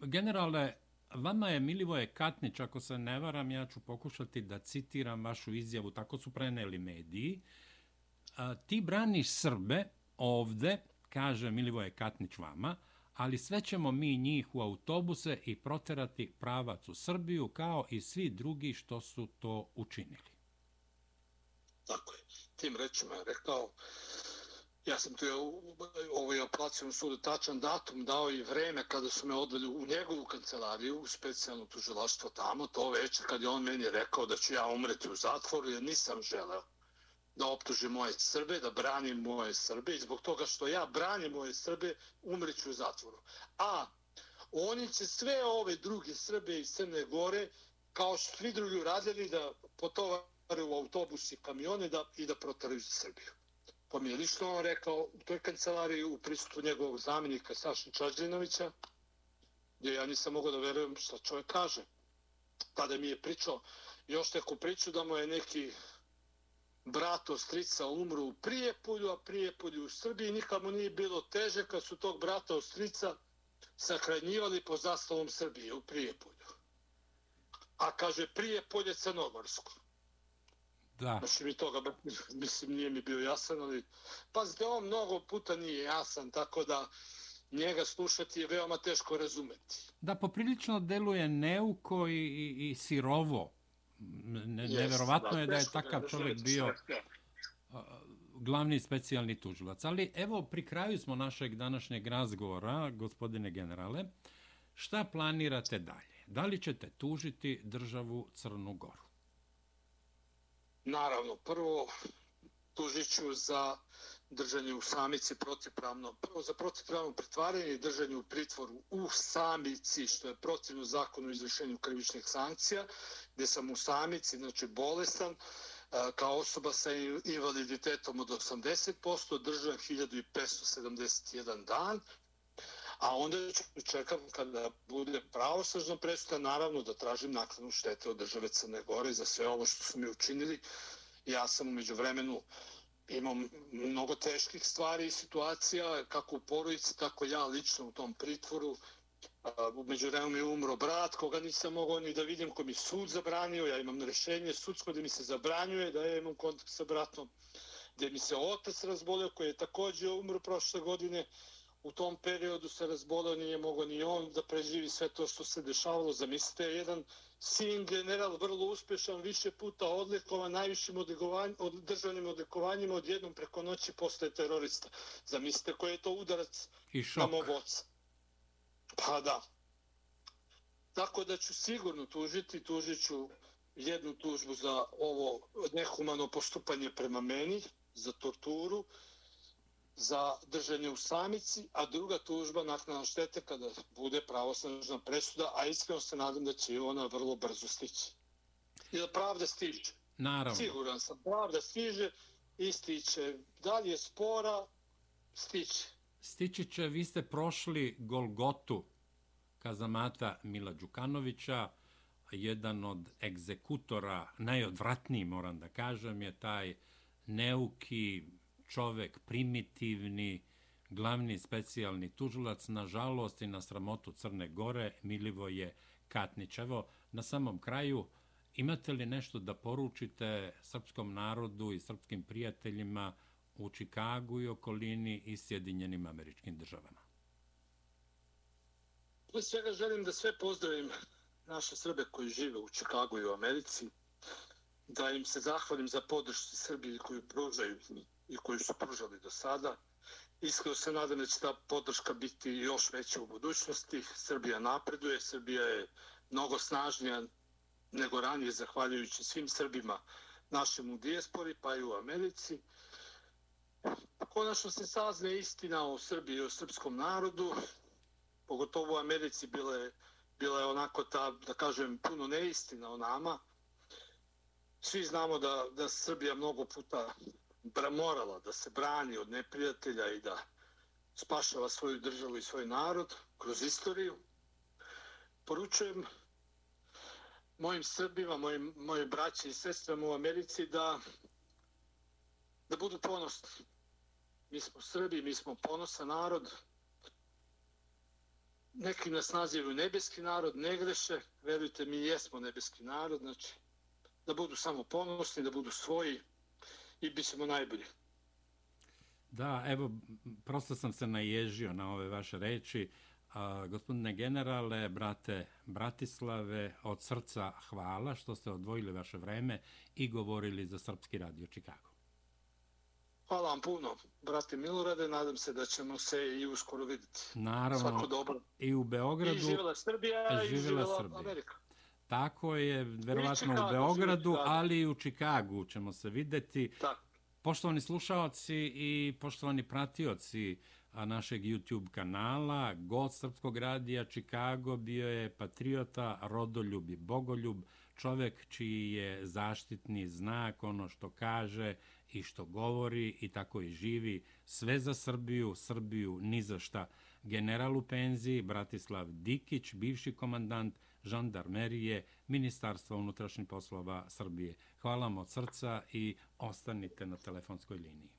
generale, vama je Milivoje Katnić, ako se ne varam, ja ću pokušati da citiram vašu izjavu, tako su preneli mediji. A, ti braniš Srbe ovde, kaže Milivoje Katnić vama, ali sve ćemo mi njih u autobuse i proterati pravac u Srbiju kao i svi drugi što su to učinili. Tako je. Tim rečima je rekao, ja sam tu ovaj ovoj operacijom sudu tačan datum dao i vreme kada su me odveli u njegovu kancelariju, u specijalno tužilaštvo tamo, to večer kad je on meni rekao da ću ja umreti u zatvoru, jer nisam želeo da optuži moje Srbe, da branim moje Srbe i zbog toga što ja branim moje Srbe, umriću u zatvoru. A oni će sve ove druge Srbe iz Crne Gore, kao što svi drugi uradili, da potovaraju u autobus i kamione da, i da protaraju za Srbiju. Pa mi je lično on rekao u toj kancelariji u prisutu njegovog zamjenika Saša Čađinovića, gdje ja nisam mogao da verujem šta čovjek kaže. Tada mi je pričao još neku priču da mu je neki brat Ostrica umru u Prijepolju, a Prijepolju u Srbiji nikamo nije bilo teže kad su tog brata Ostrica sahranjivali po zastavom Srbije u Prijepolju. A kaže Prijepolje Crnomorsko. Da. Znači mi toga, mislim, nije mi bio jasan, ali pazite, on mnogo puta nije jasan, tako da njega slušati je veoma teško razumeti. Da, poprilično deluje neuko i, i, i sirovo. Ne, Yes, neverovatno da, je da je takav čovjek bio glavni specijalni tužilac. Ali evo, pri kraju smo našeg današnjeg razgovora, gospodine generale, šta planirate dalje? Da li ćete tužiti državu Crnu Goru? Naravno, prvo tužit ću za držanje u samici protivpravno, prvo za protivpravno pretvaranje i držanje u pritvoru u samici, što je protivno zakonu o izvršenju krivičnih sankcija, gdje sam u samici, znači bolestan, kao osoba sa invaliditetom od 80%, držan 1571 dan, a onda čekam kada bude pravosržno presuda, naravno da tražim naknadu štete od države Crne Gore za sve ovo što su mi učinili. Ja sam umeđu vremenu imam mnogo teških stvari i situacija, kako u porodici, tako ja lično u tom pritvoru. A, Umeđu vremenu je umro brat, koga nisam mogao ni da vidim, ko mi sud zabranio. Ja imam rešenje sudsko gdje mi se zabranjuje da ja imam kontakt sa bratom, gdje mi se otac razbolio, koji je također umro prošle godine u tom periodu se razbolio, nije mogao ni on da preživi sve to što se dešavalo. Zamislite, jedan sin general, vrlo uspešan, više puta odlikovan, najvišim odlikovanj, od državnim odlikovanjima, odjednom preko noći postaje terorista. Zamislite koji je to udarac I na mog oca. Pa da. Tako da ću sigurno tužiti, tužit ću jednu tužbu za ovo nehumano postupanje prema meni, za torturu, za držanje u samici, a druga tužba naknadna štete kada bude pravosnažna presuda, a iskreno se nadam da će ona vrlo brzo stići. I da pravda stiže. Naravno. Siguran sam, pravda stiže i stiće. Da li je spora, stiće. Stičiće, vi ste prošli Golgotu kazamata Mila Đukanovića, jedan od egzekutora, najodvratniji moram da kažem, je taj neuki čovek, primitivni, glavni specijalni tužilac, nažalost i na sramotu Crne Gore, Milivoje Katnić. Evo, na samom kraju, imate li nešto da poručite srpskom narodu i srpskim prijateljima u Čikagu i okolini i Sjedinjenim američkim državama? Pre svega želim da sve pozdravim naše Srbe koji žive u Čikagu i u Americi, da im se zahvalim za podršku Srbiji koju pružaju i koju su pružali do sada. Iskreno se nadam da će ta podrška biti još veća u budućnosti. Srbija napreduje, Srbija je mnogo snažnija nego ranije, zahvaljujući svim Srbima našem u dijaspori, pa i u Americi. Konačno se sazne istina o Srbiji i o srpskom narodu, pogotovo u Americi bila je, bila je onako ta, da kažem, puno neistina o nama. Svi znamo da, da Srbija mnogo puta morala da se brani od neprijatelja i da spašava svoju državu i svoj narod kroz istoriju. Poručujem mojim Srbima, mojim, mojim braći i sestrama u Americi da, da budu ponosni. Mi smo Srbi, mi smo ponosan narod, neki nas nazivaju nebeski narod, ne greše, verujte mi jesmo nebeski narod, znači da budu samo ponosni, da budu svoji i bit ćemo najbolji. Da, evo, prosto sam se naježio na ove vaše reči. A, gospodine generale, brate Bratislave, od srca hvala što ste odvojili vaše vreme i govorili za Srpski radio Čikago. Hvala vam puno, brate Milorade, nadam se da ćemo se i uskoro vidjeti. Naravno, Svako dobro. i u Beogradu. I živjela Srbija i živjela živjela Srbija. Amerika. Tako je, verovatno u, u Beogradu, ali i u Čikagu ćemo se videti. Tak. Poštovani slušaoci i poštovani pratioci našeg YouTube kanala, god Srpskog radija Čikago bio je patriota, rodoljub i bogoljub, čovek čiji je zaštitni znak ono što kaže i što govori i tako i živi. Sve za Srbiju, Srbiju ni za šta. General u penziji, Bratislav Dikić, bivši komandant, žandarmerije Ministarstva unutrašnjih poslova Srbije. Hvala vam od srca i ostanite na telefonskoj liniji.